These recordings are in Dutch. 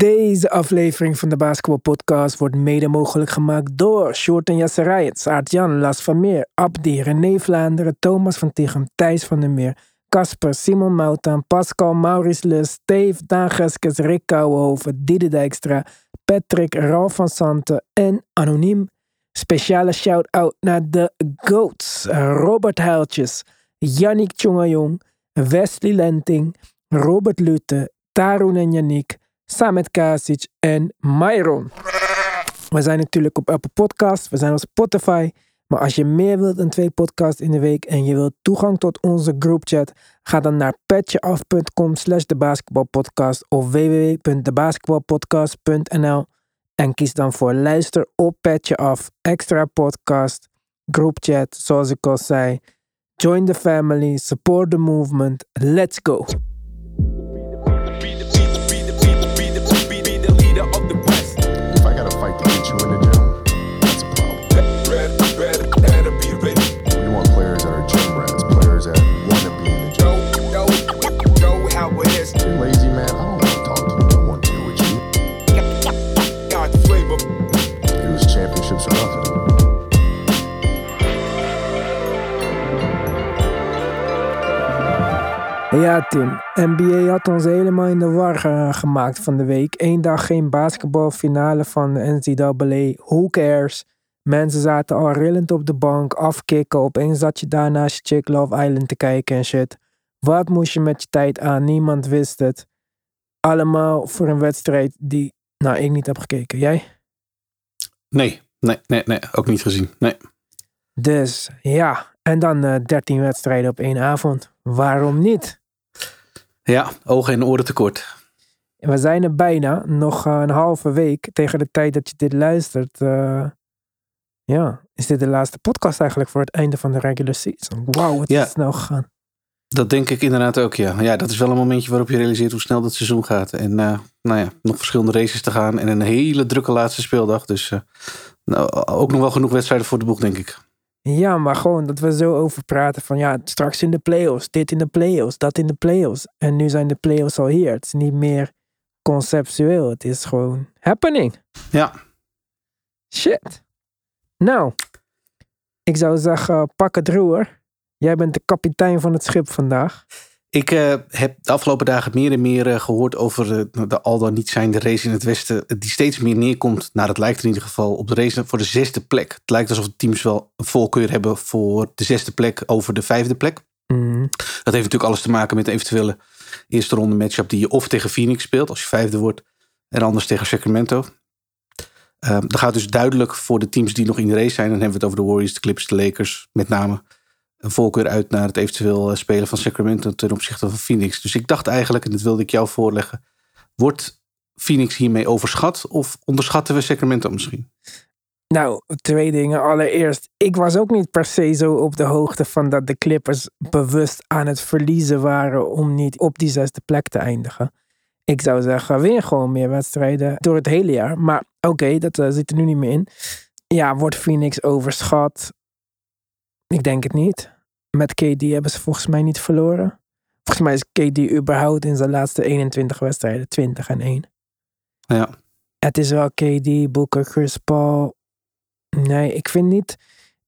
Deze aflevering van de Basketball Podcast wordt mede mogelijk gemaakt door Short en Jasserij, Aart-Jan, Las van Meer, Abdi, René Vlaanderen, Thomas van Tichem, Thijs van der Meer, Casper, Simon Moutan, Pascal, Maurice Lus, Steve, Daan Geskes, Rick Kouwenhoven, Diede Dijkstra, Patrick, Ralf van Santen en Anoniem. Speciale shout-out naar de GOATs, Robert Huiltjes, Yannick Tjongajong, Wesley Lenting, Robert Lutte, Tarun en Yannick, Samet Kasic en Myron. We zijn natuurlijk op Apple Podcasts, we zijn op Spotify. Maar als je meer wilt dan twee podcasts in de week en je wilt toegang tot onze groupchat, ga dan naar petjeaf.com slash de basketbalpodcast of www.debasketbalpodcast.nl en kies dan voor luister op Petje Af, extra podcast, groupchat, zoals ik al zei. Join the family, support the movement, let's go! Ja, Tim. NBA had ons helemaal in de war ge- gemaakt van de week. Eén dag geen basketbalfinale van de NCAA. Who cares? Mensen zaten al rillend op de bank, afkicken. Opeens zat je daar naast je chick Love Island te kijken en shit. Wat moest je met je tijd aan? Niemand wist het. Allemaal voor een wedstrijd die, nou, ik niet heb gekeken. Jij? Nee, nee, nee, nee, ook niet gezien. Nee. Dus ja, en dan eh 13 wedstrijden op één avond. Waarom niet? Ja, ogen en oren tekort. We zijn er bijna, nog eh, een halve week tegen de tijd dat je dit luistert. eh, ja, is dit de laatste podcast eigenlijk voor het einde van de regular season? Wauw, het Ja. is snel gegaan. Dat denk ik inderdaad ook, ja. Ja, dat is wel een momentje waarop je realiseert hoe snel dat seizoen gaat. En eh, nou ja, nog verschillende races te gaan en een hele drukke laatste speeldag. Dus nou, ook nog wel genoeg wedstrijden voor de boeg, denk ik. Ja, maar gewoon dat we zo over praten van ja, straks in de playoffs, dit in de playoffs, dat in de playoffs. En nu zijn de playoffs al hier. Het is niet meer conceptueel, het is gewoon happening. Ja, Shit. Nou, ik zou zeggen, pak het roer. Jij bent de kapitein van het schip vandaag. Ik eh, heb de afgelopen dagen meer en meer eh, gehoord over eh, de al dan niet zijnde race in het Westen. Die steeds meer neerkomt, naar het lijkt in ieder geval, op de race voor de zesde plek. Het lijkt alsof de teams wel een voorkeur hebben voor de zesde plek over de vijfde plek. Mm, Dat heeft natuurlijk alles te maken met de eventuele eerste ronde matchup die je of tegen Phoenix speelt als je vijfde wordt en anders tegen Sacramento. Ehm dat gaat dus duidelijk voor de teams die nog in de race zijn. Dan hebben we het over de Warriors, de Clippers, de Lakers met name. Een voorkeur uit naar het eventueel eh, spelen van Sacramento ten opzichte van Phoenix. Dus ik dacht eigenlijk, en dat wilde ik jou voorleggen. Wordt Phoenix hiermee overschat of onderschatten we Sacramento misschien? Nou, twee dingen. Allereerst, ik was ook niet per se zo op de hoogte van dat de Clippers bewust aan het verliezen waren om niet op die zesde plek te eindigen. Ik zou zeggen, win gewoon meer wedstrijden door het hele jaar. Maar oké, dat eh, zit er nu niet meer in. Ja, wordt Phoenix overschat? Ik denk het niet. Met KD hebben ze volgens mij niet verloren. Volgens mij is KD überhaupt in zijn laatste 21 wedstrijden 20 en 1 Ja, het is wel KD, Booker, Chris Paul. Nee, ik vind niet.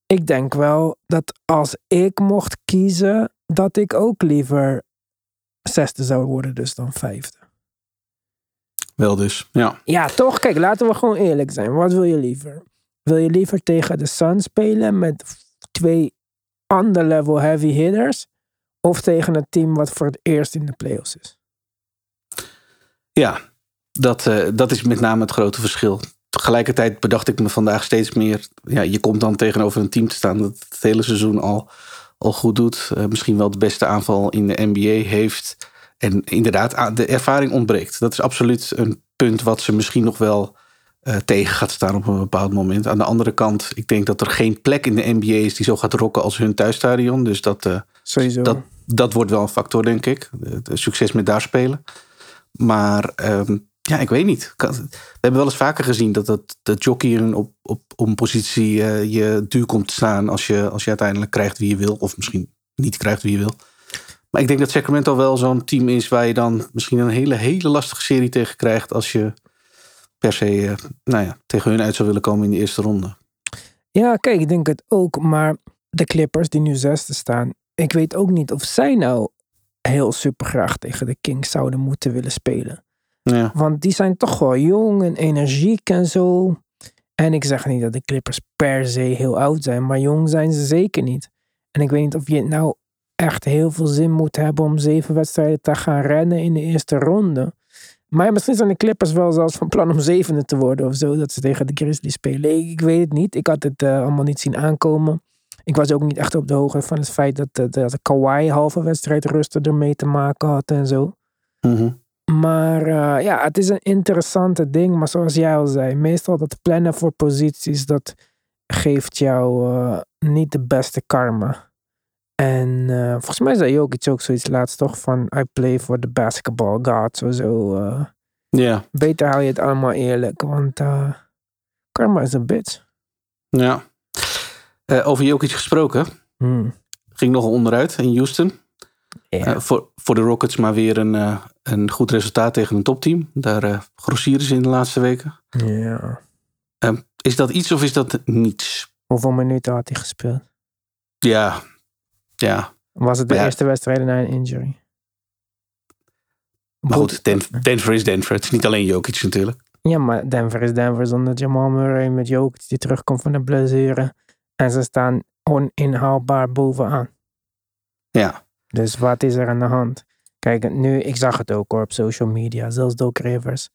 Ik denk wel dat als ik mocht kiezen, dat ik ook liever zesde zou worden, dus dan vijfde. wel dus. Ja. Ja, toch? Kijk, laten we gewoon eerlijk zijn. Wat wil je liever? Wil je liever tegen de Suns spelen met twee under-level heavy hitters? Of tegen een team wat voor het eerst in de playoffs is? Ja, dat, eh, dat is met name het grote verschil. Tegelijkertijd bedacht ik me vandaag steeds meer. Ja, je komt dan tegenover een team te staan dat het hele seizoen al, al goed doet. Eh, misschien wel de beste aanval in de NBA heeft. En inderdaad, de ervaring ontbreekt. Dat is absoluut een punt wat ze misschien nog wel eh, tegen gaat staan op een bepaald moment. Aan de andere kant, ik denk dat er geen plek in de NBA is die zo gaat rocken als hun thuisstadion. Dus dat, eh, Sowieso. dat, dat wordt wel een factor, denk ik. Het succes met daar spelen. Maar ehm, ja, ik weet niet. We hebben wel eens vaker gezien dat, dat, dat jockeyen op, op, op een positie eh, je duur komt te staan als je, als je uiteindelijk krijgt wie je wil. Of misschien niet krijgt wie je wil. Maar ik denk dat Sacramento wel zo'n team is waar je dan misschien een hele, hele lastige serie tegen krijgt als je per se eh, nou ja, tegen hun uit zou willen komen in de eerste ronde. Ja, kijk, ik denk het ook. Maar de Clippers die nu zesde staan, ik weet ook niet of zij nou heel super graag tegen de Kings zouden moeten willen spelen. Ja, Want die zijn toch wel jong en energiek en zo. En ik zeg niet dat de Clippers per se heel oud zijn, maar jong zijn ze zeker niet. En ik weet niet of je nou echt heel veel zin moet hebben om zeven wedstrijden te gaan rennen in de eerste ronde. Maar misschien zijn de Clippers wel zelfs van plan om zevende te worden of zo, dat ze tegen de Grizzlies spelen. Ik, ik weet het niet. Ik had het eh, allemaal niet zien aankomen. Ik was ook niet echt op de hoogte van het feit dat, eh, dat de Kawhi halve wedstrijd rusten ermee te maken had en zo. Mhm. Maar eh, ja, het is een interessante ding. Maar zoals jij al zei, meestal dat plannen voor posities, dat geeft jou niet de beste karma. En eh, volgens mij zei Jokic ook zoiets laatst toch van, I play for the basketball gods of zo. eh. ja, beter hou je het allemaal eerlijk, want eh, karma is een bitch. ja. Over Jokic gesproken, Hmm. ging nog onderuit in Houston. Voor, voor de Rockets maar weer een, een goed resultaat tegen een topteam. Daar grossieren ze in de laatste weken. ja. Eh, is dat iets of is dat niets? Hoeveel minuten had hij gespeeld? Ja, ja. Was het de Ja. eerste wedstrijd na een injury? Maar goed, Den- Denver is Denver. Het is niet alleen Jokic natuurlijk. Ja, maar Denver is Denver zonder Jamal Murray met Jokic die terugkomt van de blessure. En ze staan oninhaalbaar bovenaan. Ja, Dus wat is er aan de hand? Kijk, nu, ik zag het ook hoor op social media. Zelfs Doc Rivers.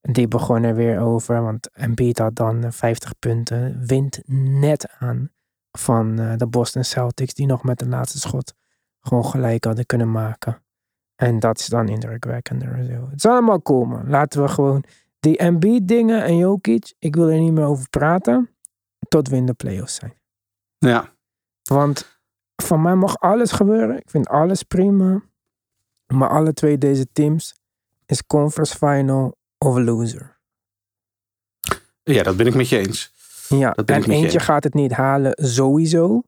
Die begon er weer over. Want Embiid had dan eh, 50 punten. Wint net aan van eh, de Boston Celtics. Die nog met de laatste schot gewoon gelijk hadden kunnen maken. En dat is dan indrukwekkender. Het is allemaal komen. Laten we gewoon die Embiid dingen en Jokic. Ik wil er niet meer over praten. Tot we in de playoffs zijn. ja. Want van mij mag alles gebeuren. Ik vind alles prima. Maar alle twee deze teams is conference final of loser. ja dat ben ik met je eens. Ja, Dat en eentje gaat het niet halen sowieso.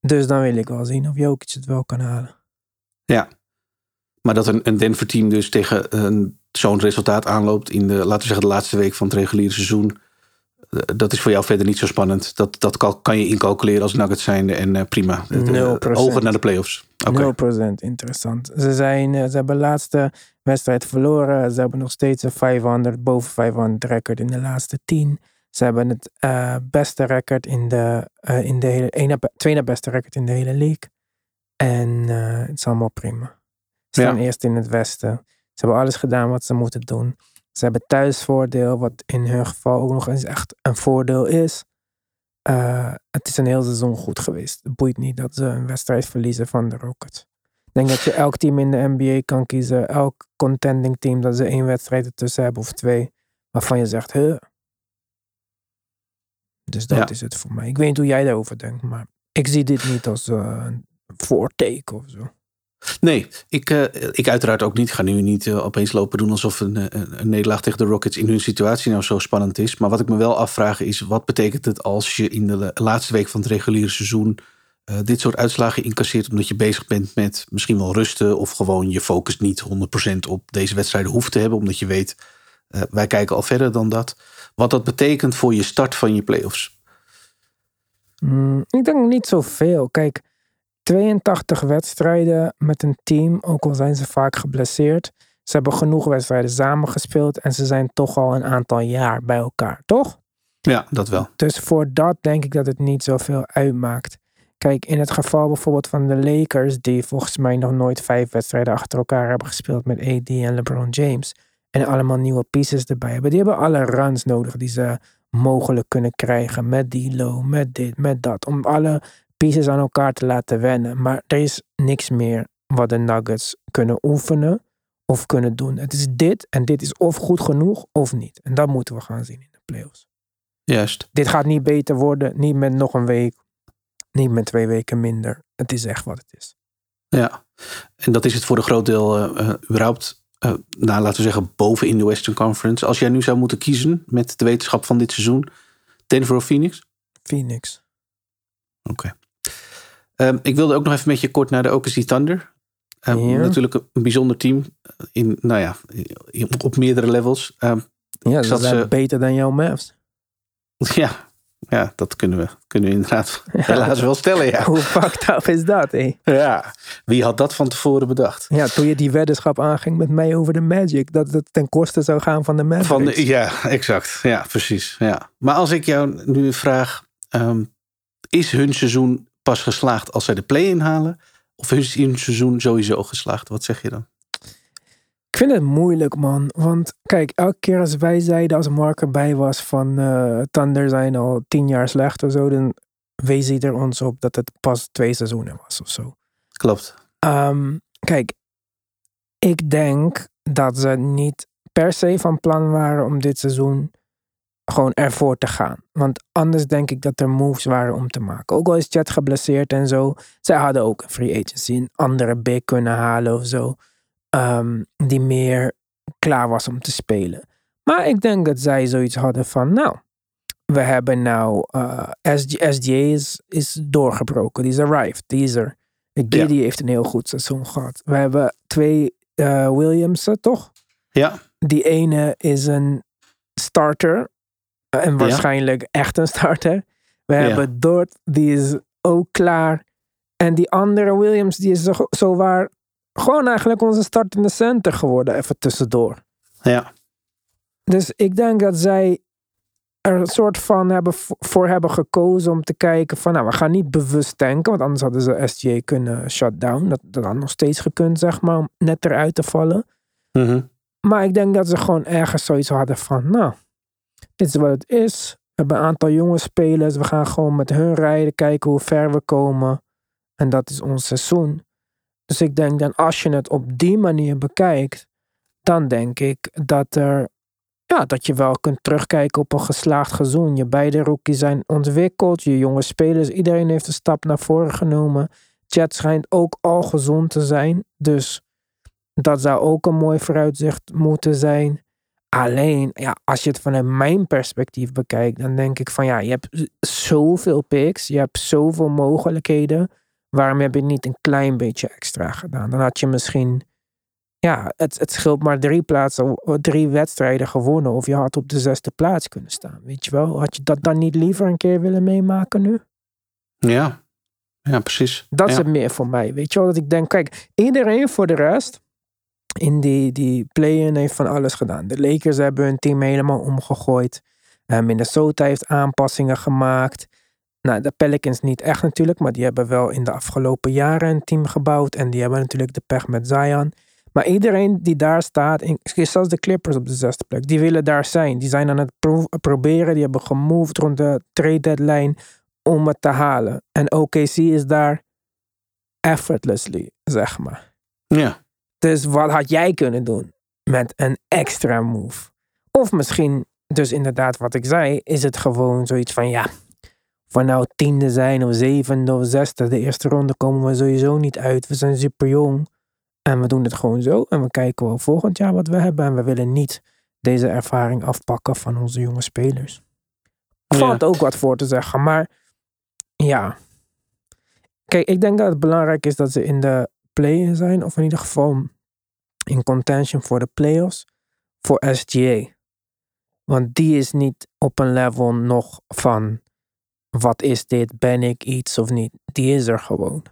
Dus dan wil ik wel zien of Jokic het wel kan halen. Ja. Maar dat een, een Denver team dus tegen een- zo'n resultaat aanloopt in de, laten we zeggen, de laatste week van het reguliere seizoen. eh, Dat is voor jou verder niet zo spannend. Dat, dat kan, kan je incalculeren als Nuggets zijnde en eh, prima. Het, eh, 0%. Ogen naar de playoffs. Oké. 0% interessant. Ze, zijn, ze hebben de laatste wedstrijd verloren. Ze hebben nog steeds een 500, boven 500 record in de laatste 10. Ze hebben het eh, beste record in de, eh, in de hele, ene, be- tweede beste record in de hele league. En eh, het is allemaal prima. Ze staan Ja. eerst in het westen. Ze hebben alles gedaan wat ze moeten doen. Ze hebben thuisvoordeel, wat in hun geval ook nog eens echt een voordeel is. Het is een heel seizoen goed geweest. Het boeit niet dat ze een wedstrijd verliezen van de Rockets. Ik denk dat je elk team in de NBA kan kiezen. Elk contending team dat ze één wedstrijd ertussen hebben of twee. Waarvan je zegt, huh. Dus dat Ja. is het voor mij. Ik weet niet hoe jij daarover denkt. Maar ik zie dit niet als eh, een voorteken of zo. Nee, ik, eh, ik uiteraard ook niet. Ik ga nu niet eh, opeens lopen doen alsof een, een, een nederlaag tegen de Rockets in hun situatie nou zo spannend is. Maar wat ik me wel afvraag is, wat betekent het als je in de la- laatste week van het reguliere seizoen dit soort uitslagen incasseert omdat je bezig bent met misschien wel rusten of gewoon je focus niet 100% op deze wedstrijden hoeft te hebben, omdat je weet, wij kijken al verder dan dat. Wat dat betekent voor je start van je playoffs. Mm, ik denk niet zoveel. Kijk, 82 wedstrijden met een team, ook al zijn ze vaak geblesseerd. Ze hebben genoeg wedstrijden samengespeeld en ze zijn toch al een aantal jaar bij elkaar, toch? Ja, dat wel. Dus voor dat denk ik dat het niet zoveel uitmaakt. Kijk, in het geval bijvoorbeeld van de Lakers, die volgens mij nog nooit vijf wedstrijden achter elkaar hebben gespeeld met AD en LeBron James. En allemaal nieuwe pieces erbij hebben. Die hebben alle runs nodig die ze mogelijk kunnen krijgen. Met D'Lo, met dit, met dat. Om alle pieces aan elkaar te laten wennen. Maar er is niks meer wat de Nuggets kunnen oefenen of kunnen doen. Het is dit en dit is of goed genoeg of niet. En dat moeten we gaan zien in de playoffs Juist. dit gaat niet beter worden. Niet met nog een week. Niet met twee weken minder. Het is echt wat het is. Ja, en dat is het voor een groot deel eh, eh, überhaupt, eh, nou, laten we zeggen, boven in de Western Conference. Als jij nu zou moeten kiezen met de wetenschap van dit seizoen, Denver of Phoenix? Phoenix. Oké. Ehm, ik wilde ook nog even met je kort naar de OKC Thunder. Ja. Natuurlijk een bijzonder team in, nou ja, op meerdere levels. Ehm, Ja, ze ze- beter dan jouw Mavs. Ja, ja dat kunnen we, kunnen we inderdaad helaas wel stellen, ja. Hoe fucked up is dat, hé? ja. Wie had dat van tevoren bedacht? Ja, toen je die weddenschap aanging met mij over de Magic, dat het ten koste zou gaan van de Mavericks. Van de, ja, exact. Ja, precies. Ja. Maar als ik jou nu vraag, ehm, is hun seizoen pas geslaagd als zij de play inhalen? Of is hun seizoen sowieso geslaagd? Wat zeg je dan? Ik vind het moeilijk, man. Want kijk, elke keer als wij zeiden, als Mark erbij was van eh Thunder zijn al tien jaar slecht of zo, dan wees hij er ons op dat het pas twee seizoenen was of zo. Klopt. Ehm, kijk, ik denk dat ze niet per se van plan waren om dit seizoen gewoon ervoor te gaan. Want anders denk ik dat er moves waren om te maken. Ook al is Chet geblesseerd en zo. Zij hadden ook een free agency, een andere big kunnen halen of zo. Ehm, die meer klaar was om te spelen. Maar ik denk dat zij zoiets hadden van, nou, we hebben nou, eh SG, SGA is, is doorgebroken, die is arrived, die is er. Giddy heeft een heel goed seizoen gehad. We hebben twee eh, Williamsen, toch? Ja, Die ene is een starter. eh, En waarschijnlijk echt een starter. We Ja. hebben Dort, die is ook klaar. En die andere Williams, die is zo, zo waar gewoon eigenlijk onze startende center geworden. Even tussendoor. ja, Dus ik denk dat zij er een soort van hebben, vo- voor hebben gekozen om te kijken van, nou, we gaan niet bewust tanken, want anders hadden ze SGA kunnen shut down. Dat, dat had nog steeds gekund, zeg maar, om net eruit te vallen. Mhm. Maar ik denk dat ze gewoon ergens zoiets hadden van, nou, dit is wat het is. We hebben een aantal jonge spelers, we gaan gewoon met hun rijden, kijken hoe ver we komen. En dat is ons seizoen. Dus ik denk dan, als je het op die manier bekijkt, dan denk ik dat er, ja, dat je wel kunt terugkijken op een geslaagd seizoen. Je beide rookies zijn ontwikkeld, je jonge spelers, iedereen heeft een stap naar voren genomen. Chat schijnt ook al gezond te zijn, dus dat zou ook een mooi vooruitzicht moeten zijn. Alleen, ja, als je het vanuit mijn perspectief bekijkt, dan denk ik van ja, je hebt zoveel picks, je hebt zoveel mogelijkheden. Waarom heb je niet een klein beetje extra gedaan? Dan had je misschien, ja, het, het scheelt maar drie plaatsen, drie wedstrijden gewonnen. Of je had op de zesde plaats kunnen staan, weet je wel? Had je dat dan niet liever een keer willen meemaken nu? ja. Ja, precies. Dat is het meer voor mij, weet je wel? Dat ik denk, kijk, iedereen voor de rest in die, die play-in heeft van alles gedaan. De Lakers hebben hun team helemaal omgegooid. Eh, Minnesota heeft aanpassingen gemaakt. Nou, de Pelicans niet echt natuurlijk, maar die hebben wel in de afgelopen jaren een team gebouwd. En die hebben natuurlijk de pech met Zion. Maar iedereen die daar staat, zelfs de Clippers op de zesde plek, die willen daar zijn. Die zijn aan het pro- proberen, die hebben gemoved rond de trade deadline om het te halen. En OKC is daar effortlessly, zeg maar. Ja, Dus wat had jij kunnen doen met een extra move? Of misschien, dus inderdaad wat ik zei, is het gewoon zoiets van ja, we nou tiende zijn of zevende of zesde, de eerste ronde komen we sowieso niet uit. We zijn super jong en we doen het gewoon zo. En we kijken wel volgend jaar wat we hebben en we willen niet deze ervaring afpakken van onze jonge spelers. Er Ja. valt ook wat voor te zeggen, maar ja. Kijk, ik denk dat het belangrijk is dat ze in de play-in zijn, of in ieder geval in contention voor de playoffs, voor SGA. Want die is niet op een level nog van wat is dit, ben ik iets of niet. Die is er gewoon.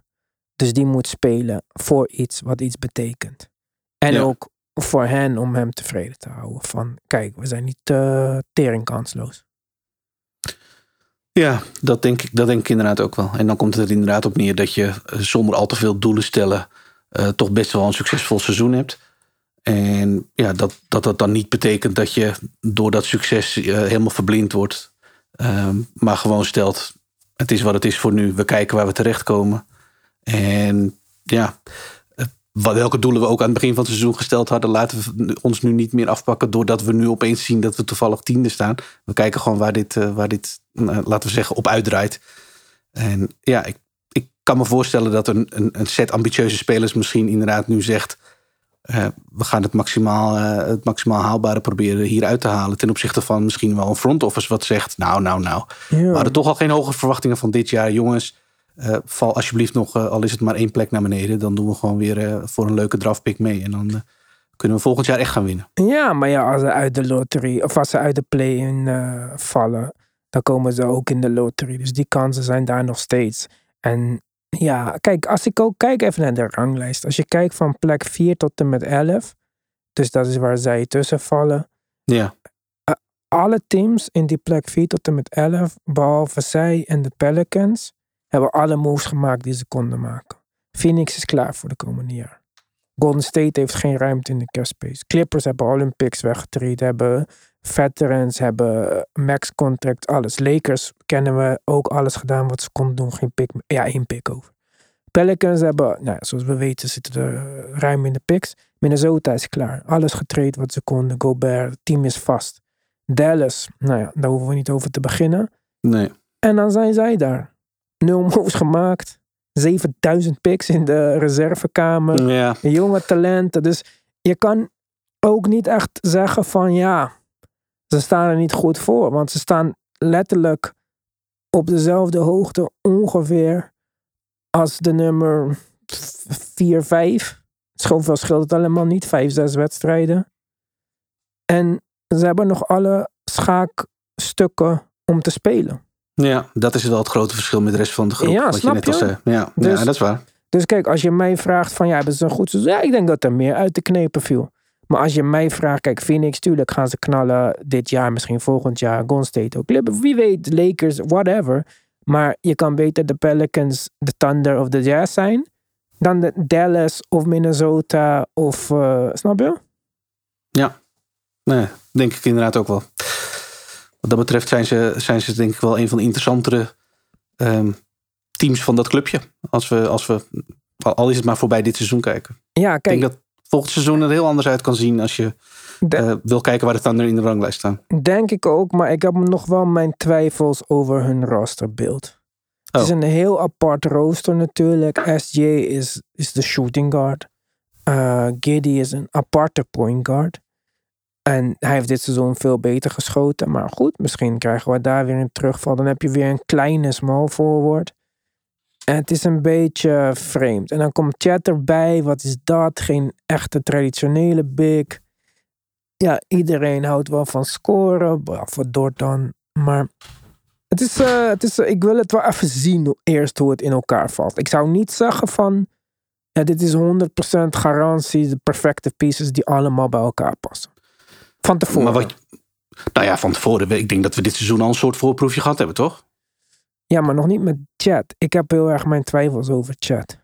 Dus die moet spelen voor iets wat iets betekent. En Ja. ook voor hen om hem tevreden te houden. Van kijk, we zijn niet uh, teringkansloos. Ja, dat denk, ik, dat denk ik inderdaad ook wel. En dan komt het er inderdaad op neer dat je eh, zonder al te veel doelen stellen uh, toch best wel een succesvol seizoen hebt. En ja, dat, dat dat dan niet betekent dat je door dat succes uh, helemaal verblind wordt. Um, maar gewoon stelt, het is wat het is voor nu. We kijken waar we terechtkomen. En ja, welke doelen we ook aan het begin van het seizoen gesteld hadden, laten we ons nu niet meer afpakken doordat we nu opeens zien dat we toevallig tiende staan. We kijken gewoon waar dit, uh, waar dit uh, laten we zeggen, op uitdraait. En ja, ik, ik kan me voorstellen dat een, een, een set ambitieuze spelers misschien inderdaad nu zegt. Uh, we gaan het maximaal, het maximaal haalbare proberen hieruit te halen. Ten opzichte van misschien wel een front office wat zegt. Nou, nou, nou. Ja. We hadden toch al geen hoge verwachtingen van dit jaar. Jongens, uh, val alsjeblieft nog, al is het maar één plek naar beneden. Dan doen we gewoon weer voor een leuke draftpick mee. En dan kunnen we volgend jaar echt gaan winnen. Ja, maar ja, als ze uit de loterie, of als ze uit de play-in eh, vallen, dan komen ze ook in de loterie. Dus die kansen zijn daar nog steeds. En ja, kijk, als ik ook kijk even naar de ranglijst. Als je kijkt van plek 4 tot en met 11, dus dat is waar zij tussen vallen. Ja, Alle teams in die plek 4 tot en met 11, behalve zij en de Pelicans, hebben alle moves gemaakt die ze konden maken. Phoenix is klaar voor de komende jaar. Golden State heeft geen ruimte in de cap space. Clippers hebben Olympics weggetraind, hebben veterans, hebben max contract, alles. Lakers kennen we ook alles gedaan wat ze konden doen. Geen pick, ja, één pick over. Pelicans hebben, nou, zoals we weten, zitten er eh, ruim in de picks. Minnesota is klaar. Alles getraind wat ze konden. Gobert, het team is vast. Dallas, nou ja, daar hoeven we niet over te beginnen. nee. En dan zijn zij daar. Nul moves gemaakt. 7000 picks in de reservekamer. Ja, Jonge talenten. Dus je kan ook niet echt zeggen van ja, ze staan er niet goed voor. Want ze staan letterlijk op dezelfde hoogte ongeveer als de nummer 4, 5. Zoveel scheelt het allemaal niet. 5, 6 wedstrijden. En ze hebben nog alle schaakstukken om te spelen. ja, dat is wel het grote verschil met de rest van de groep. Ja, wat snap je net al zei. Ja, Dus- ja, dat is waar. Dus kijk, als je mij vraagt van ja, hebben ze een goed seizoen? Ja, ik denk dat er meer uit te knepen viel. Maar als je mij vraagt, kijk, Phoenix, tuurlijk gaan ze knallen dit jaar, misschien volgend jaar. Golden State ook. Wie weet, Lakers, whatever. Maar je kan beter de Pelicans, de Thunder of de Jazz zijn. Dan de Dallas of Minnesota of, eh, snap je? Nee, denk ik inderdaad ook wel. Wat dat betreft zijn ze, zijn ze denk ik wel een van de interessantere ehm, teams van dat clubje. Als we, als we, al- is het maar voorbij dit seizoen kijken. Ja, Ik kijk, denk dat volgend seizoen er heel anders uit kan zien als je eh, wil kijken waar de Thunder in de ranglijst staan. denk ik ook. Maar ik heb nog wel mijn twijfels over hun rosterbeeld. Het is Oh. een heel apart rooster natuurlijk. SJ is, is de shooting guard. Eh Giddy is een aparte point guard. En hij heeft dit seizoen veel beter geschoten. Maar goed, misschien krijgen we daar weer een terugval. Dan heb je weer een kleine small forward. En het is een beetje vreemd. En dan komt Chat erbij. Wat is dat? Geen echte traditionele big. Ja, iedereen houdt wel van scoren. Behalve Dort dan. Maar het is, eh, het is, ik wil het wel even zien eerst hoe het in elkaar valt. Ik zou niet zeggen van, ja, dit is 100% garantie, de perfecte pieces die allemaal bij elkaar passen. Van tevoren. Maar nou ja, van tevoren, ik denk dat we dit seizoen al een soort voorproefje gehad hebben, toch? Ja, maar nog niet met chat. Ik heb heel erg mijn twijfels over chat.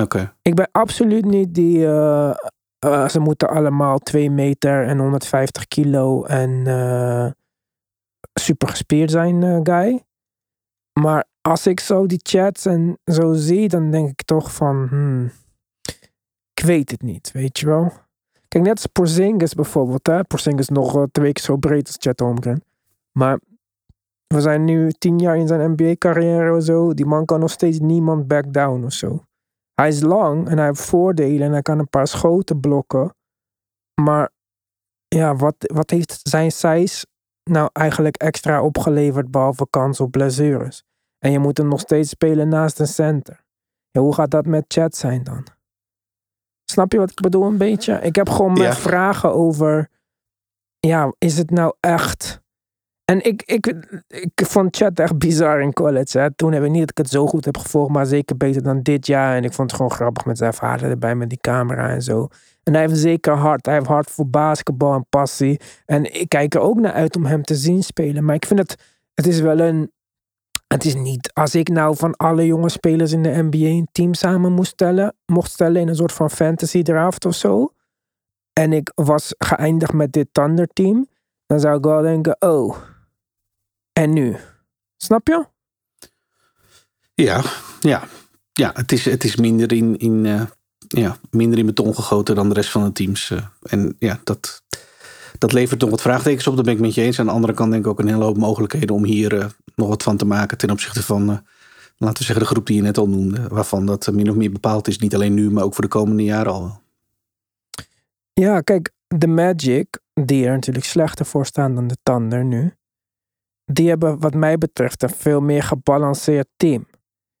Oké. Ik ben absoluut niet die, eh, eh, ze moeten allemaal 2 meter en 150 kilo en eh, super gespierd zijn guy. Maar als ik zo die chats en zo zie, dan denk ik toch van, hmm, ik weet het niet, weet je wel. Kijk, net als Porzingis bijvoorbeeld, hè. Porzingis nog twee keer zo breed als Chet Holmgren. Maar we zijn nu tien jaar in zijn NBA-carrière of zo. Die man kan nog steeds niemand back down of zo. Hij is lang en hij heeft voordelen en hij kan een paar schoten blokken. Maar ja, wat, wat heeft zijn size nou eigenlijk extra opgeleverd behalve kans op blessures? En je moet hem nog steeds spelen naast een center. Ja, hoe gaat dat met chat zijn dan? Snap je wat ik bedoel een beetje? Ik heb gewoon mijn Ja. vragen over... Ja, is het nou echt... En ik, ik, ik vond chat echt bizar in college. Toen heb ik niet dat ik het zo goed heb gevolgd, maar zeker beter dan dit jaar. En ik vond het gewoon grappig met zijn vader erbij, met die camera en zo. En hij heeft zeker hart. Hij heeft hart voor basketbal en passie. En ik kijk er ook naar uit om hem te zien spelen. Maar ik vind het, het is wel een. Het is niet. Als ik nou van alle jonge spelers in de NBA een team samen moest stellen, mocht stellen in een soort van fantasy draft of zo. En ik was geëindigd met dit Thunder team. Dan zou ik wel denken, oh. En nu? Snap je? Ja, ja. Ja, het is, het is minder, in, in, eh, ja, minder in beton gegoten dan de rest van de teams. eh. en ja, dat, dat levert nog wat vraagtekens op. Dat ben ik met je eens. Aan de andere kant denk ik ook een hele hoop mogelijkheden om hier eh, nog wat van te maken. Ten opzichte van, laten we zeggen, de groep die je net al noemde. Waarvan dat min of meer bepaald is. Niet alleen nu, maar ook voor de komende jaren al wel. Ja, kijk, de Magic, die er natuurlijk slechter voor staan dan de Thunder nu, die hebben wat mij betreft een veel meer gebalanceerd team.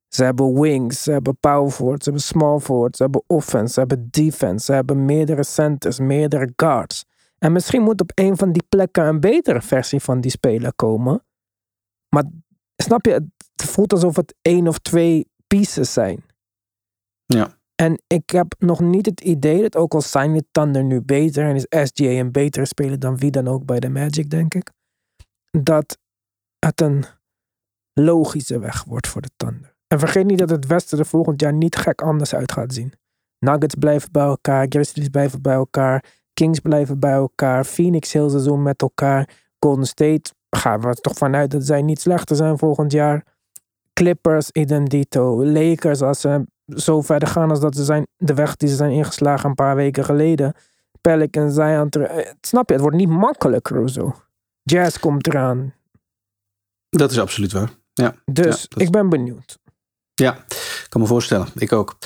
Ze hebben wings, ze hebben power forward, ze hebben small forward, ze hebben offense, ze hebben defense, ze hebben meerdere centers, meerdere guards. En misschien moet op een van die plekken een betere versie van die speler komen. Maar snap je, het voelt alsof het één of twee pieces zijn. Ja. En ik heb nog niet het idee dat ook al zijn de Thunder nu beter en is SGA een betere speler dan wie dan ook bij de Magic, denk ik, dat het een logische weg wordt voor de Thunder. En vergeet niet dat het Westen er volgend jaar niet gek anders uit gaat zien. Nuggets blijven bij elkaar, Grizzlies blijven bij elkaar, Kings blijven bij elkaar, Phoenix heel seizoen met elkaar, Golden State gaan we er toch vanuit dat zij niet slechter zijn volgend jaar. Clippers, idem dito. Lakers, als ze zo verder gaan als dat ze zijn, de weg die ze zijn ingeslagen een paar weken geleden. Pelicans, Zion, eh, snap je, het wordt niet makkelijker of zo. Jazz komt eraan. Dat is absoluut waar. Ja, Dus Ja, dat- ik ben benieuwd. ja ik kan me voorstellen. Ik ook.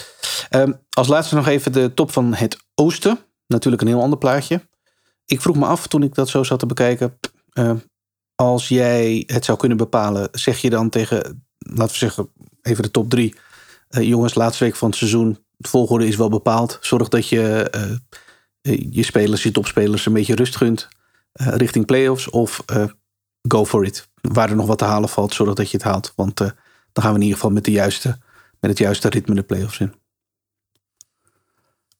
Ehm, als laatste nog even de top van het oosten. Natuurlijk een heel ander plaatje. Ik vroeg me af toen ik dat zo zat te bekijken. eh, als jij het zou kunnen bepalen, zeg je dan tegen, laten we zeggen, even de top drie. eh, jongens, laatste week van het seizoen. Het volgorde is wel bepaald. Zorg dat je eh, eh, je spelers, je topspelers, een beetje rust gunt. richting playoffs. Of go for it. Waar er nog wat te halen valt, zorg dat je het haalt. Want eh, dan gaan we in ieder geval met, de juiste, met het juiste ritme de playoffs in.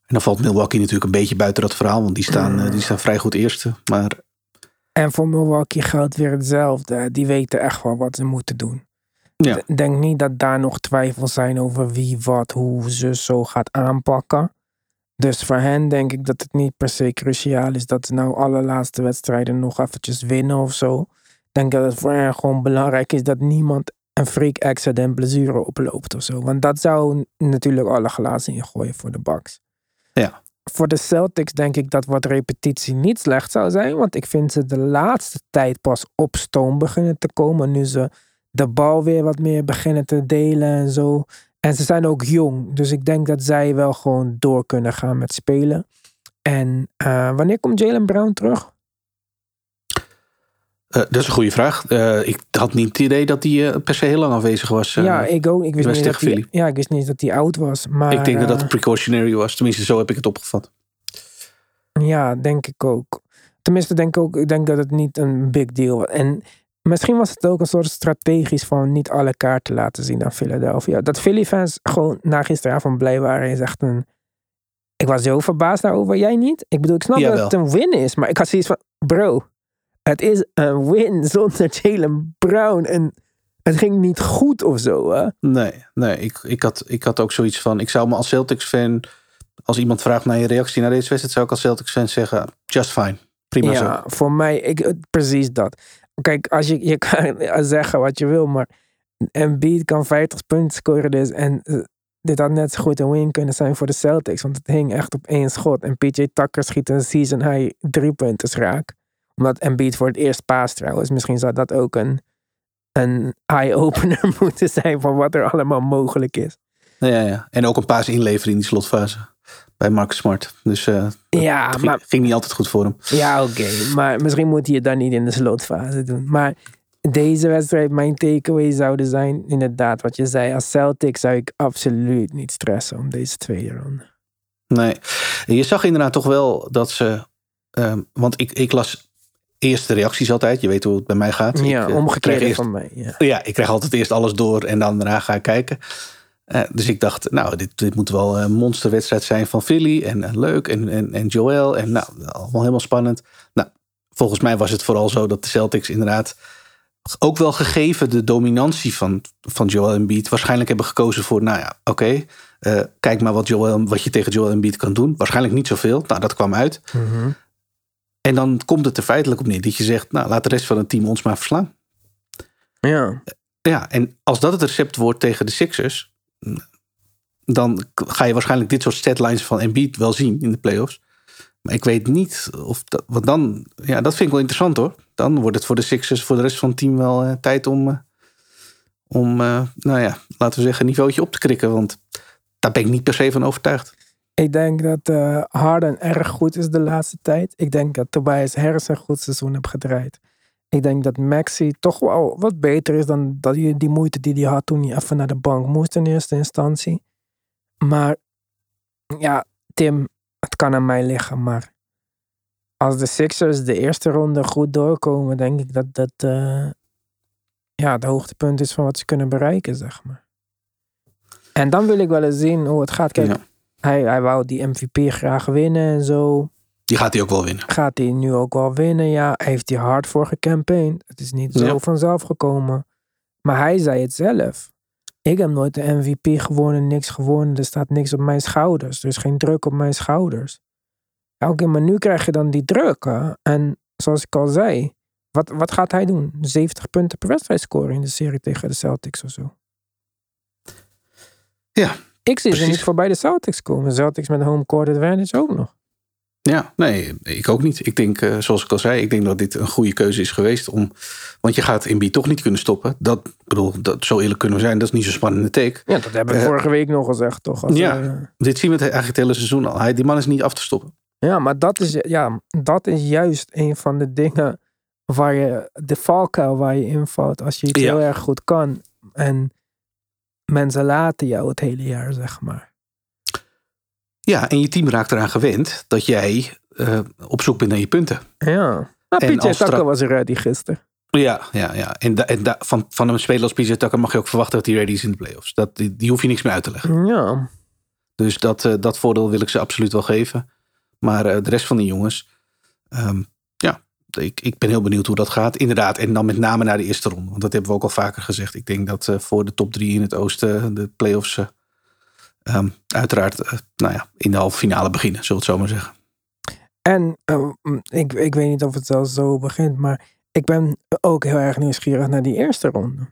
En dan valt Milwaukee natuurlijk een beetje buiten dat verhaal. Want die staan, eh, die staan vrij goed eerste. Maar En voor Milwaukee geldt weer hetzelfde. Die weten echt wel wat ze moeten doen. ja, Ik denk niet dat daar nog twijfels zijn over wie, wat, hoe ze zo gaat aanpakken. Dus voor hen denk ik dat het niet per se cruciaal is dat ze nou alle laatste wedstrijden nog eventjes winnen of zo. Ik denk dat het voor hen gewoon belangrijk is dat niemand een freak accident en blessure oploopt of zo. Want dat zou natuurlijk alle glazen ingooien voor de Bucks. Ja. Voor de Celtics denk ik dat wat repetitie niet slecht zou zijn. Want ik vind ze de laatste tijd pas op stoom beginnen te komen. Nu ze de bal weer wat meer beginnen te delen en zo. En ze zijn ook jong. Dus ik denk dat zij wel gewoon door kunnen gaan met spelen. En eh, wanneer komt Jalen Brown terug? Eh, dat is een goede vraag. Eh, ik had niet het idee dat hij eh, per se heel lang afwezig was. ja, ik ook. Ik wist, niet dat hij, ja, ik wist niet dat hij oud was. Maar, ik denk dat dat precautionary was. Tenminste, zo heb ik het opgevat. Ja, denk ik ook. Tenminste, denk ik ook, ik denk dat het niet een big deal was. En misschien was het ook een soort strategisch van niet alle kaarten laten zien aan Philadelphia. Dat Philly-fans gewoon na gisteravond blij waren is echt een... Ik was zo verbaasd daarover. Jij niet? Ik bedoel, ik snap Jawel. dat het een win is. Maar ik had zoiets van, bro, het is een win zonder Jalen Brown. En het ging niet goed of zo, hè? Nee, nee ik, ik, had, ik had ook zoiets van... Ik zou me als Celtics-fan... Als iemand vraagt naar je reactie naar deze wedstrijd... zou ik als Celtics-fan zeggen... Just fine. Prima zo. Ja, voor mij, ik, precies dat. Kijk, als je, je kan zeggen wat je wil, maar Embiid kan 50 punten scoren dus. En eh, dit had net zo goed een win kunnen zijn voor de Celtics. Want het hing echt op één schot. En PJ Tucker schiet een season high drie punten raak. Omdat Embiid voor het eerst paast trouwens. Misschien zou dat ook een, een eye-opener moeten zijn van wat er allemaal mogelijk is. Ja, ja. En ook een paas inleveren in die slotfase. Bij Marcus Smart. Dus eh Ja, ging, maar ging niet altijd goed voor hem. Ja, oké. Maar misschien moet hij het dan niet in de slotfase doen. Maar deze wedstrijd, mijn takeaway zouden zijn, inderdaad, wat je zei. Als Celtic zou ik absoluut niet stressen om deze tweede ronde. Nee. Je zag inderdaad toch wel dat ze... ehm, want ik, ik las eerst de reacties altijd. Je weet hoe het bij mij gaat. Ja, ik, eh, omgekeerd eerst- van mij. Ja. Ja, ik krijg altijd eerst alles door en dan daarna ga ik kijken. Eh, dus ik dacht, nou, dit, dit moet wel een monsterwedstrijd zijn van Philly. En eh, leuk. En, en, en Joel. En nou, allemaal helemaal spannend. Nou, volgens mij was het vooral zo dat de Celtics inderdaad... ook wel gegeven de dominantie van, van Joel Embiid... waarschijnlijk hebben gekozen voor, nou ja, oké... kijk maar wat, Joel, wat je tegen Joel Embiid kan doen. Waarschijnlijk niet zoveel. Nou, dat kwam uit. Mhm. En dan komt het er feitelijk op neer dat je zegt... nou, laat de rest van het team ons maar verslaan. ja. Ja, en als dat het recept wordt tegen de Sixers, dan ga je waarschijnlijk dit soort statlines van Embiid wel zien in de playoffs. Maar ik weet niet of dat, want dan, ja, dat vind ik wel interessant hoor. Dan wordt het voor de Sixers, voor de rest van het team wel eh, tijd om, eh, om eh, nou ja, laten we zeggen, een niveautje op te krikken. Want daar ben ik niet per se van overtuigd. Ik denk dat eh, Harden erg goed is de laatste tijd. Ik denk dat Tobias Harris een goed seizoen heeft gedraaid. Ik denk dat Maxi toch wel wat beter is dan dat die, die moeite die hij had toen hij even naar de bank moest in eerste instantie. Maar ja, Tim, het kan aan mij liggen, maar als de Sixers de eerste ronde goed doorkomen, denk ik dat dat uh, ja, het hoogtepunt is van wat ze kunnen bereiken, zeg maar. En dan wil ik wel eens zien hoe het gaat. Kijk, hij, hij wou die MVP graag winnen en zo. Die gaat hij ook wel winnen. Gaat hij nu ook wel winnen, ja. Heeft hij hard voor gecampaigned. Het is niet zo vanzelf gekomen. Maar hij zei het zelf. Ik heb nooit de MVP gewonnen, niks gewonnen. Er staat niks op mijn schouders. Er is geen druk op mijn schouders. Oké, maar nu krijg je dan die druk. Hè? En zoals ik al zei, wat, wat gaat hij doen? 70 punten per wedstrijd scoren in de serie tegen de Celtics of zo. Ja. Ik zie ze niet voorbij de Celtics komen. Celtics met home court advantage ook nog. Ja, nee, ik ook niet. Ik denk, uh, zoals ik al zei, ik denk dat dit een goede keuze is geweest. Om, want je gaat B toch niet kunnen stoppen. Dat, bedoel, dat, zo eerlijk kunnen we zijn. Dat is niet zo spannende take. Ja, dat hebben we uh, vorige week nog gezegd, toch? Als ja, uh, dit zien we eigenlijk het hele seizoen al. Hij, die man is niet af te stoppen. Ja, maar dat is, ja, dat is juist een van de dingen waar je, de valkuil waar je invalt als je het ja. heel erg goed kan. En mensen laten jou het hele jaar, zeg maar. Ja, en je team raakt eraan gewend dat jij uh, op zoek bent naar je punten. Ja. Nou, PJ Tucker was er ready gisteren. Ja, ja, ja. En, da, en da, van, van een speler als PJ Tucker mag je ook verwachten dat hij ready is in de playoffs. Dat, die, die hoef je niks meer uit te leggen. Ja. Dus dat, uh, dat voordeel wil ik ze absoluut wel geven. Maar uh, de rest van die jongens, um, ja, ik, ik ben heel benieuwd hoe dat gaat. Inderdaad, en dan met name naar de eerste ronde. Want dat hebben we ook al vaker gezegd. Ik denk dat uh, voor de top drie in het oosten de playoffs uh, um, uiteraard nou ja, in de halve finale beginnen, zullen we het zo maar zeggen. En ik, ik weet niet of het zelfs zo begint, maar ik ben ook heel erg nieuwsgierig naar die eerste ronde.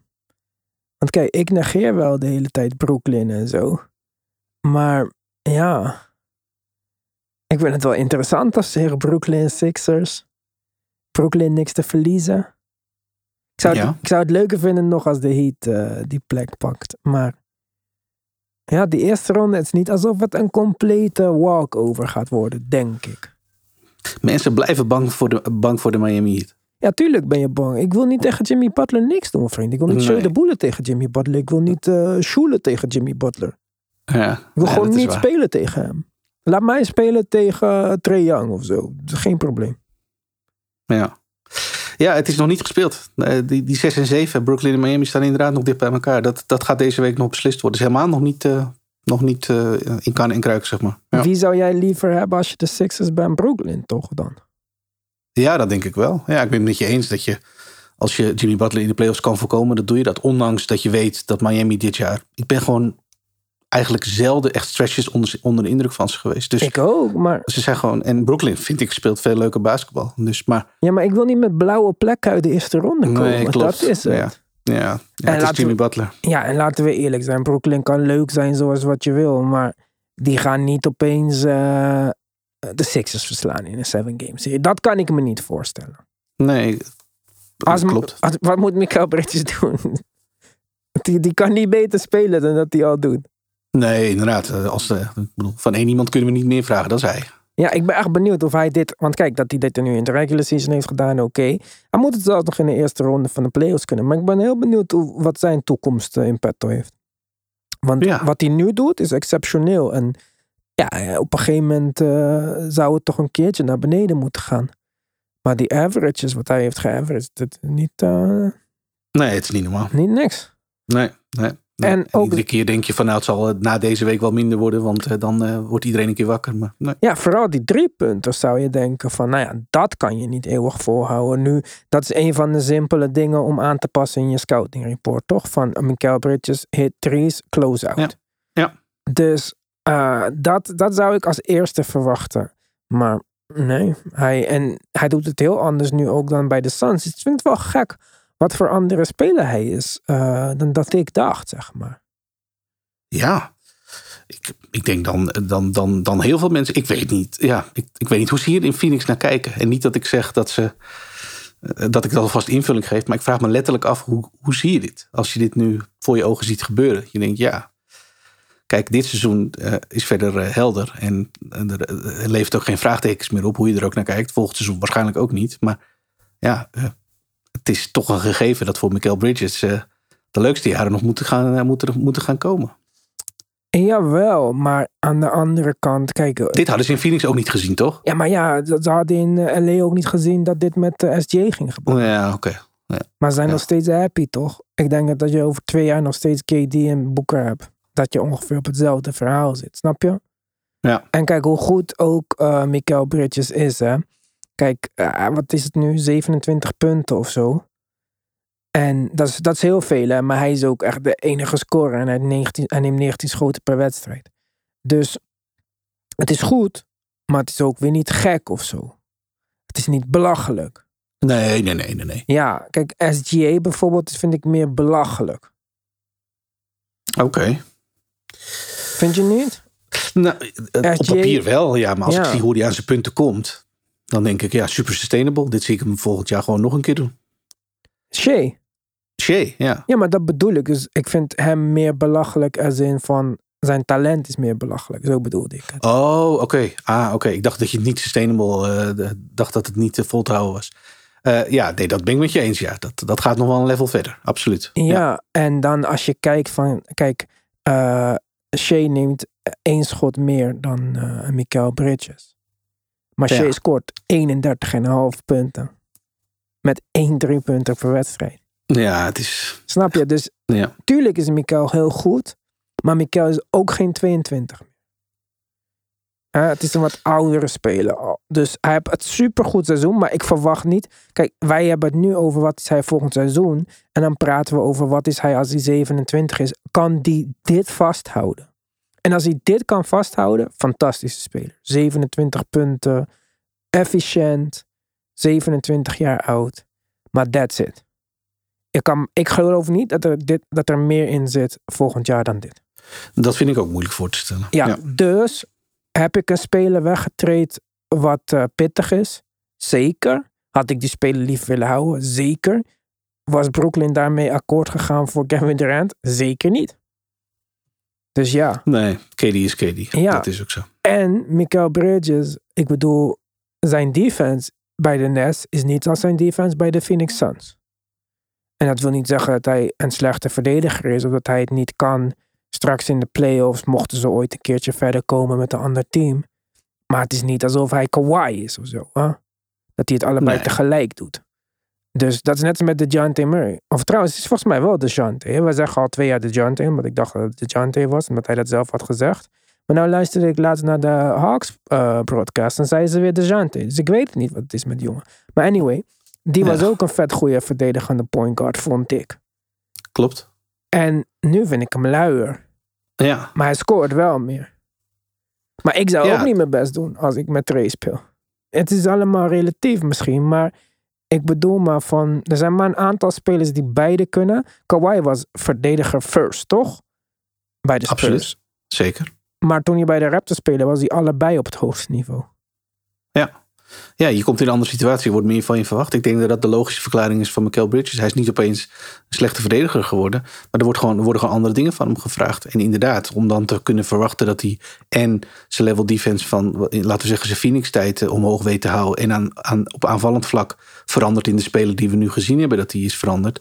Want kijk, ik negeer wel de hele tijd Brooklyn en zo. Maar ja, ik vind het wel interessant als ze Brooklyn Sixers. Brooklyn niks te verliezen. Ik zou, het, ik zou het leuker vinden nog als de Heat uh, die plek pakt. Maar ja, die eerste ronde, het is niet alsof het een complete walkover gaat worden, denk ik. Mensen blijven bang voor de, bang voor de Miami Heat. Ja, tuurlijk ben je bang. Ik wil niet tegen Jimmy Butler niks doen, vriend. Ik wil niet nee. de boelen tegen Jimmy Butler. Ik wil niet uh, shoelen tegen Jimmy Butler. Ja, ik wil ja, gewoon niet spelen tegen hem. Laat mij spelen tegen Trey Young of zo. Geen probleem. Ja. Ja, het is nog niet gespeeld. Die, die 6 en 7, Brooklyn en Miami staan inderdaad nog dicht bij elkaar. Dat, dat gaat deze week nog beslist worden. is helemaal nog niet, uh, nog niet uh, in kan en kruik, zeg maar. Ja. Wie zou jij liever hebben als je de Sixers bij Brooklyn toch dan? Ja, dat denk ik wel. Ja, ik ben het met je eens dat je, als je Jimmy Butler in de playoffs kan voorkomen, dan doe je dat. Ondanks dat je weet dat Miami dit jaar. Ik ben gewoon eigenlijk zelden echt stretches onder, onder de indruk van ze geweest. Dus ik ook, maar... Ze zijn gewoon... En Brooklyn, vind ik, speelt veel leuker basketbal. Dus, maar... Ja, maar ik wil niet met blauwe plekken uit de eerste ronde komen. Nee, klopt. Dat is het. Ja. Ja, ja het is Jimmy we, Butler. Ja, en laten we eerlijk zijn. Brooklyn kan leuk zijn zoals wat je wil. Maar die gaan niet opeens uh, de Sixers verslaan in een seven game serie. Dat kan ik me niet voorstellen. Nee, als, klopt. Als, wat moet Mikael Bridges doen? die, die kan niet beter spelen dan dat hij al doet. Nee, inderdaad. Als de, bedoel, van één iemand kunnen we niet meer vragen, dat is hij. Ja, ik ben echt benieuwd of hij dit... Want kijk, dat hij dit nu in de regular season heeft gedaan, oké. Okay. Hij moet het zelfs nog in de eerste ronde van de playoffs kunnen. Maar ik ben heel benieuwd hoe, wat zijn toekomst in petto heeft. Want ja. wat hij nu doet, is exceptioneel. En ja, op een gegeven moment uh, zou het toch een keertje naar beneden moeten gaan. Maar die averages, wat hij heeft geaveraged, dat niet... Uh, nee, het is niet normaal. Niet niks. Nee, nee. Nee, en, en iedere keer denk je van nou het zal na deze week wel minder worden, want uh, dan uh, wordt iedereen een keer wakker. Maar, nee. Ja, vooral die drie punten zou je denken van nou ja, dat kan je niet eeuwig volhouden. Nu, dat is een van de simpele dingen om aan te passen in je scouting report, toch? Van Mikael Bridges, hit threes, close out. Ja. ja. Dus uh, dat, dat zou ik als eerste verwachten. Maar nee, hij, en hij doet het heel anders nu ook dan bij de Suns. Ik vind het wel gek wat voor andere speler hij is uh, dan dat ik dacht, zeg maar. Ja, ik, ik denk dan, dan, dan, dan heel veel mensen. Ik weet niet. Ja, ik, ik weet niet hoe ze hier in Phoenix naar kijken. En niet dat ik zeg dat ze. Eh, dat ik dat alvast invulling geef. Maar ik vraag me letterlijk af: hoe, hoe zie je dit? Als je dit nu voor je ogen ziet gebeuren. Je denkt ja. Kijk, dit seizoen uh, is verder helder. En er, er levert ook geen vraagtekens meer op hoe je er ook naar kijkt. Volgend seizoen waarschijnlijk ook niet. Maar ja, het is toch een gegeven dat voor Michael Bridges eh, de leukste jaren nog moeten gaan, eh, moeten, moeten gaan komen. Jawel, maar aan de andere kant, kijk. eh, Dit hadden ze in Phoenix ook niet gezien, toch? Ja, maar ja, ze hadden in LA ook niet gezien dat dit met de SJ ging gebeuren. Ja, oké. Maar ze zijn Ja. nog steeds happy, toch? Ik denk dat je over twee jaar nog steeds KD en Booker hebt, dat je ongeveer op hetzelfde verhaal zit, snap je? Ja. En kijk hoe goed ook eh Mikael Bridges is, hè? Kijk, eh, wat is het nu? 27 punten of zo. En dat is, dat is heel veel, hè? maar hij is ook echt de enige scorer en hij, heeft 19, hij neemt 19 schoten per wedstrijd. Dus het is goed, maar het is ook weer niet gek of zo. Het is niet belachelijk. Nee, nee, nee, nee. nee. Ja, kijk, SGA bijvoorbeeld vind ik meer belachelijk. Oké. Vind je niet? Nou, eh, op papier wel, ja. Maar als Ja. ik zie hoe hij aan zijn punten komt, dan denk ik, ja, super sustainable. Dit zie ik hem volgend jaar gewoon nog een keer doen. Shea. Shea, ja. Ja, maar dat bedoel ik. Dus ik vind hem meer belachelijk als in van zijn talent is meer belachelijk. Zo bedoelde ik het. Oh, oké. Ah, oké. Ik dacht dat je het niet sustainable, eh, dacht dat het niet eh, vol te houden was. Eh, ja, nee, dat ben ik met je eens. Ja, dat, dat gaat nog wel een level verder. Absoluut. Ja, en dan als je kijkt van, kijk, Shea neemt één schot meer dan Mikael Bridges. Maar Ja. Scoort 31,5 punten. Met één drie punten per wedstrijd. Ja, het is. Snap je? Dus Ja. tuurlijk is Mikael heel goed. Maar Mikael is ook geen 22 meer. Het is een wat oudere speler al. Dus hij heeft het supergoed seizoen. Maar ik verwacht niet... Kijk, wij hebben het nu over wat is hij volgend seizoen. En dan praten we over wat is hij als hij 27 is. Kan die dit vasthouden? En als hij dit kan vasthouden, fantastische speler. 27 punten, efficiënt, 27 jaar oud. Maar that's it. Ik, kan, ik geloof niet dat er, dit, dat er meer in zit volgend jaar dan dit. Dat vind ik ook moeilijk voor te stellen. Ja, dus heb ik een speler weggetraind wat eh, pittig is? Zeker. Had ik die speler lief willen houden? Zeker. Was Brooklyn daarmee akkoord gegaan voor Kevin Durant? Zeker niet. Dus ja. Nee, KD is KD. Ja. Dat is ook zo. En Mikael Bridges, ik bedoel, zijn defense bij de Nets is niet als zijn defense bij de Phoenix Suns. En dat wil niet zeggen dat hij een slechte verdediger is of dat hij het niet kan straks in de playoffs, mochten ze ooit een keertje verder komen met een ander team. Maar het is niet alsof hij Kawhi is of zo. Hè? Dat hij het allebei Nee. tegelijk doet. Dus dat is net als met de John Murray. Of trouwens, het is volgens mij wel de Jante. We zeggen al twee jaar de Jante, omdat ik dacht dat het de Jante was, omdat hij dat zelf had gezegd. Maar nou luisterde ik laatst naar de Hawks eh, broadcast en zeiden ze weer de Jante. Dus ik weet niet wat het is met die jongen. Maar anyway, die was Ja. ook een vet goede verdedigende point guard, vond ik. Klopt. En nu vind ik hem luier. Ja. Maar hij scoort wel meer. Maar ik zou Ja. ook niet mijn best doen als ik met Trey speel. Het is allemaal relatief misschien, maar ik bedoel maar van... Er zijn maar een aantal spelers die beide kunnen. Kawhi was verdediger first, toch? Bij de Spurs. Absoluut. Zeker. Maar toen je bij de Raptors speelde, was hij allebei op het hoogste niveau. Ja, je komt in een andere situatie. Er wordt meer van je verwacht. Ik denk dat dat de logische verklaring is van Michael Bridges. Hij is niet opeens een slechte verdediger geworden. Maar er, wordt gewoon, er worden gewoon andere dingen van hem gevraagd. En inderdaad, om dan te kunnen verwachten dat hij en zijn level defense van, laten we zeggen, zijn Phoenix-tijd eh, omhoog weet te houden. En aan, aan, op aanvallend vlak verandert in de speler die we nu gezien hebben, dat hij is veranderd.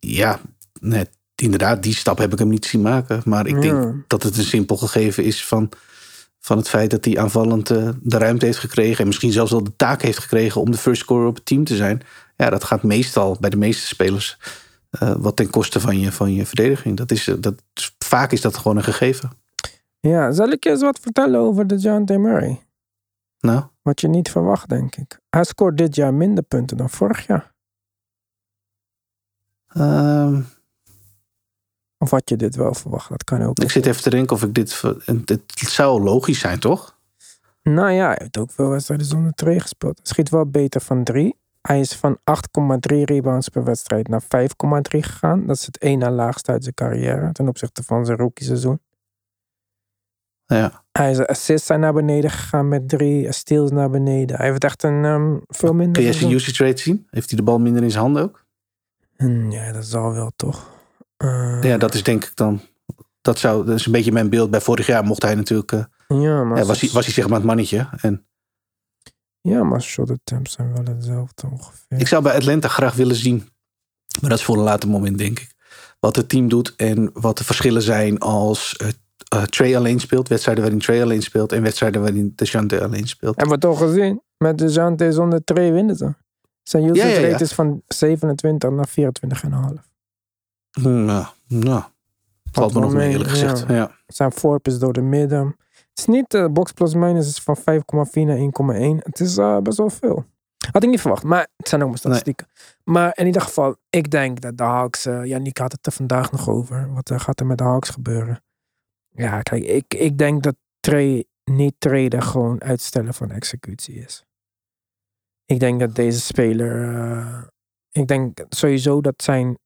Ja, net, inderdaad, die stap heb ik hem niet zien maken. Maar ik Ja. denk dat het een simpel gegeven is van van het feit dat hij aanvallend eh, de ruimte heeft gekregen. En misschien zelfs wel de taak heeft gekregen om de first scorer op het team te zijn. Ja, dat gaat meestal bij de meeste spelers eh, wat ten koste van je, van je verdediging. Dat is, eh, dat, vaak is dat gewoon een gegeven. Ja, zal ik je eens wat vertellen over de John Murray? Nou, Wat je niet verwacht, denk ik. Hij scoort dit jaar minder punten dan vorig jaar. ehm, Of had je dit wel verwacht? Dat kan ook. ik zit even te denken of ik dit... Het, zou logisch zijn, toch? Nou ja, hij heeft ook veel wedstrijden zonder tree gespeeld. Hij schiet wel beter van drie. Hij is van 8,3 rebounds per wedstrijd naar 5,3 gegaan. Dat is het één na laagste uit zijn carrière ten opzichte van zijn rookie seizoen. Ja. Hij zijn assists zijn naar beneden gegaan met drie, steals naar beneden. Hij heeft echt een ehm, veel minder Kun je zijn usage rate zien? Heeft hij de bal minder in zijn handen ook? Hm, Ja, dat zal wel toch. Ja, dat is denk ik dan... Dat, zou, dat is een beetje mijn beeld. Bij vorig jaar mocht hij natuurlijk... eh, ja, maar ja, was, hij, was hij zeg maar het mannetje. En Ja, maar shot attempts zijn wel hetzelfde ongeveer. Ik zou bij Atlanta graag willen zien, maar dat is voor een later moment, denk ik. Wat het team doet en wat de verschillen zijn als uh, uh, Trey alleen speelt, wedstrijden waarin Trey alleen speelt en wedstrijden waarin DeJounte alleen speelt. Hebben we toch gezien? Met DeJounte zonder Trey winnen ze. Zijn usage Ja, ja, ja. rate is van 27 naar 24,5. Nou, nou, valt me nog mee, eerlijk gezegd. ja. Ja. Zijn forp is door de midden. Het is niet, de box plus minus is van 5,4 naar 1,1. Het is eh, best wel veel. Had ik niet verwacht, maar het zijn ook mijn statistieken. Maar in ieder geval, ik denk dat de Hawks, eh Yannick had het er vandaag nog over. Wat gaat er met de Hawks gebeuren? Ja, kijk, ik, ik denk dat Trey, niet traden gewoon uitstellen van executie is. Ik denk dat deze speler, ik denk sowieso dat zijn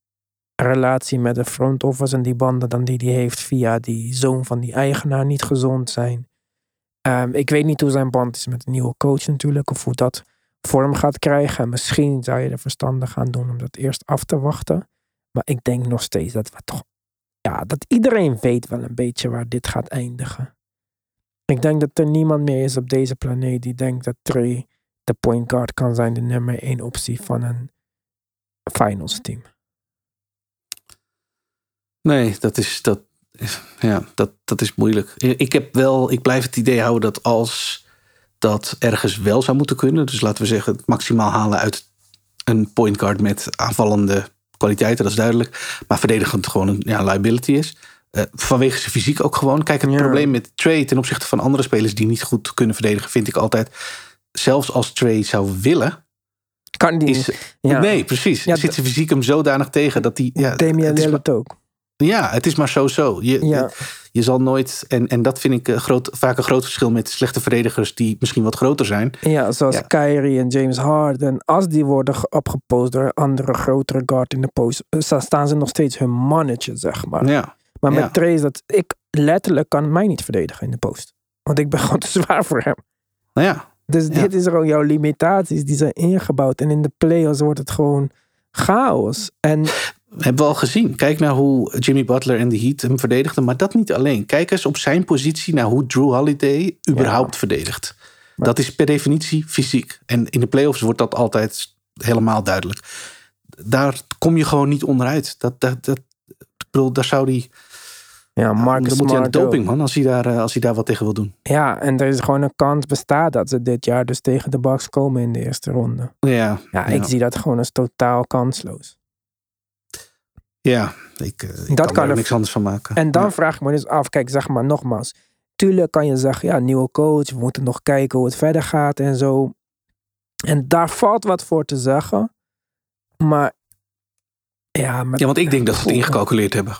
relatie met de front office en die banden dan die hij heeft via die zoon van die eigenaar niet gezond zijn. Ehm, ik weet niet hoe zijn band is met de nieuwe coach natuurlijk, of hoe dat vorm gaat krijgen. En misschien zou je er verstandig gaan doen om dat eerst af te wachten. Maar ik denk nog steeds dat we toch, ja, dat iedereen weet wel een beetje waar dit gaat eindigen. Ik denk dat er niemand meer is op deze planeet die denkt dat Trey de point guard kan zijn, de nummer één optie van een finals team. Nee, dat is, dat, ja, dat, dat is moeilijk. Ik heb wel, ik blijf het idee houden dat als dat ergens wel zou moeten kunnen, dus laten we zeggen het maximaal halen uit een point guard met aanvallende kwaliteiten, dat is duidelijk, maar verdedigend gewoon een ja, liability is. Uh, vanwege zijn fysiek ook gewoon. Kijk, het Ja. probleem met Trey ten opzichte van andere spelers die niet goed kunnen verdedigen, vind ik altijd. Zelfs als Trey zou willen, Kan die is. niet. Ja. Nee, precies. Ja, zit zijn fysiek hem zodanig tegen dat hij. Ja, Damian Lillard ook. Ja, het is maar zo-zo. Je, Ja. je zal nooit, en, en dat vind ik een groot, vaak een groot verschil met slechte verdedigers die misschien wat groter zijn. Ja, zoals Ja. Kyrie en James Harden. Als die worden ge- opgepost door andere grotere guard in de post, eh, sta- staan ze nog steeds hun mannetje, zeg maar. Ja, maar met ja. Dat, ik letterlijk kan mij niet verdedigen in de post. Want ik ben gewoon te zwaar voor hem. nou ja, Dus Ja. dit is gewoon jouw limitaties die zijn ingebouwd. En in de playoffs wordt het gewoon chaos. En hebben we al gezien. Kijk naar hoe Jimmy Butler en de Heat hem verdedigden, maar dat niet alleen. Kijk eens op zijn positie naar hoe Drew Holiday überhaupt verdedigt. Dat is per definitie fysiek. En in de playoffs wordt dat altijd helemaal duidelijk. Daar kom je gewoon niet onderuit. Dat, dat, dat, ik bedoel, daar zou die. ja, Marcus dan moet hij aan de doping, man, als hij, daar, eh, als hij daar wat tegen wil doen. Ja, en er is gewoon een kans bestaat dat ze dit jaar dus tegen de Bucks komen in de eerste ronde. Ja, Ja, ik zie dat gewoon als totaal kansloos. Ja, ik, eh, ik Dat kan, er niks anders van maken. En dan Ja. vraag ik me dus af, kijk, zeg maar nogmaals. Tuurlijk kan je zeggen, ja, nieuwe coach, we moeten nog kijken hoe het verder gaat en zo. En daar valt wat voor te zeggen. Maar, ja, maar Ja, want ik denk dat ze het ingecalculeerd hebben.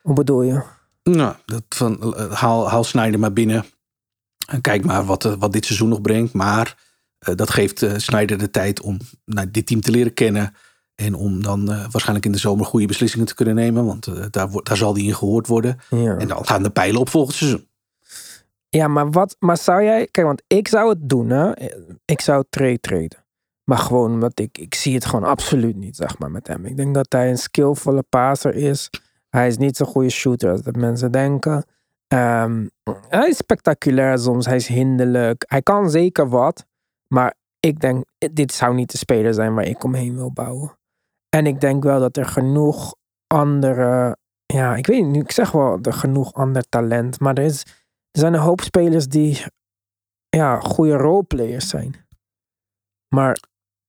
hoe bedoel je? Nou, dat van, eh, haal, haal Snyder maar binnen. En kijk maar wat, eh, wat dit seizoen nog brengt. Maar dat geeft Snyder de tijd om nou, dit team te leren kennen. En om dan eh, waarschijnlijk in de zomer goede beslissingen te kunnen nemen. Want eh, daar, wordt- daar zal die in gehoord worden. Ja. En dan gaan de pijlen op volgend seizoen. Ja, maar wat, maar zou jij, kijk, want ik zou het doen, hè. Ik zou trade traden. Maar gewoon omdat ik, ik zie het gewoon absoluut niet, zeg maar, met hem. Ik denk dat hij een skillvolle passer is. Hij is niet zo'n goede shooter als dat mensen denken. Ehm, hij is spectaculair soms, hij is hinderlijk. Hij kan zeker wat. Maar ik denk, dit zou niet de speler zijn waar ik omheen wil bouwen. En ik denk wel dat er genoeg andere, ja, ik weet niet, ik zeg wel er genoeg ander talent. Maar er, is, er zijn een hoop spelers die, ja, goede roleplayers zijn. Maar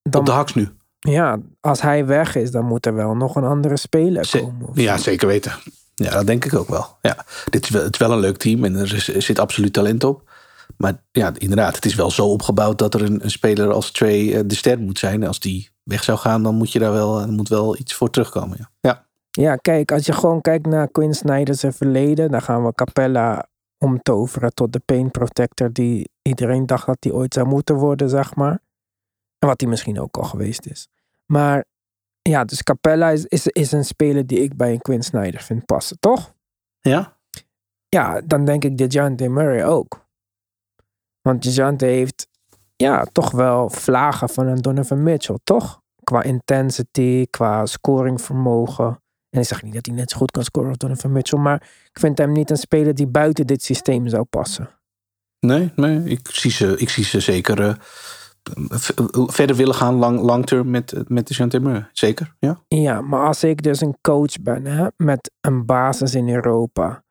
dan, Op de haks nu. ja, als hij weg is, dan moet er wel nog een andere speler komen. of Ja, zo. zeker weten. Ja, dat denk ik ook wel. Ja, dit is wel, het is wel een leuk team en er, is- er zit absoluut talent op. Maar ja, inderdaad, het is wel zo opgebouwd dat er een, een speler als Trey eh, de ster moet zijn. Als die weg zou gaan, dan moet je daar wel, er moet wel iets voor terugkomen. Ja. ja. Ja, kijk, als je gewoon kijkt naar Quinn Snyder's verleden, dan gaan we Capella omtoveren tot de paint protector die iedereen dacht dat hij ooit zou moeten worden, zeg maar. En wat hij misschien ook al geweest is. Maar ja, dus Capella is, is, is een speler die ik bij een Quinn Snyder vind passen, toch? ja? Ja, dan denk ik DeJounte Murray ook. Want DeJounte heeft ja, toch wel vlagen van een Donovan Mitchell, toch? Qua intensity, qua scoringvermogen. En ik zeg niet dat hij net zo goed kan scoren als Donovan Mitchell, maar ik vind hem niet een speler die buiten dit systeem zou passen. Nee, nee ik, zie ze, ik zie ze zeker eh, verder willen gaan lang, lang term met, met de Chantemeur. Zeker, ja. Ja, maar als ik dus een coach ben hè, met een basis in Europa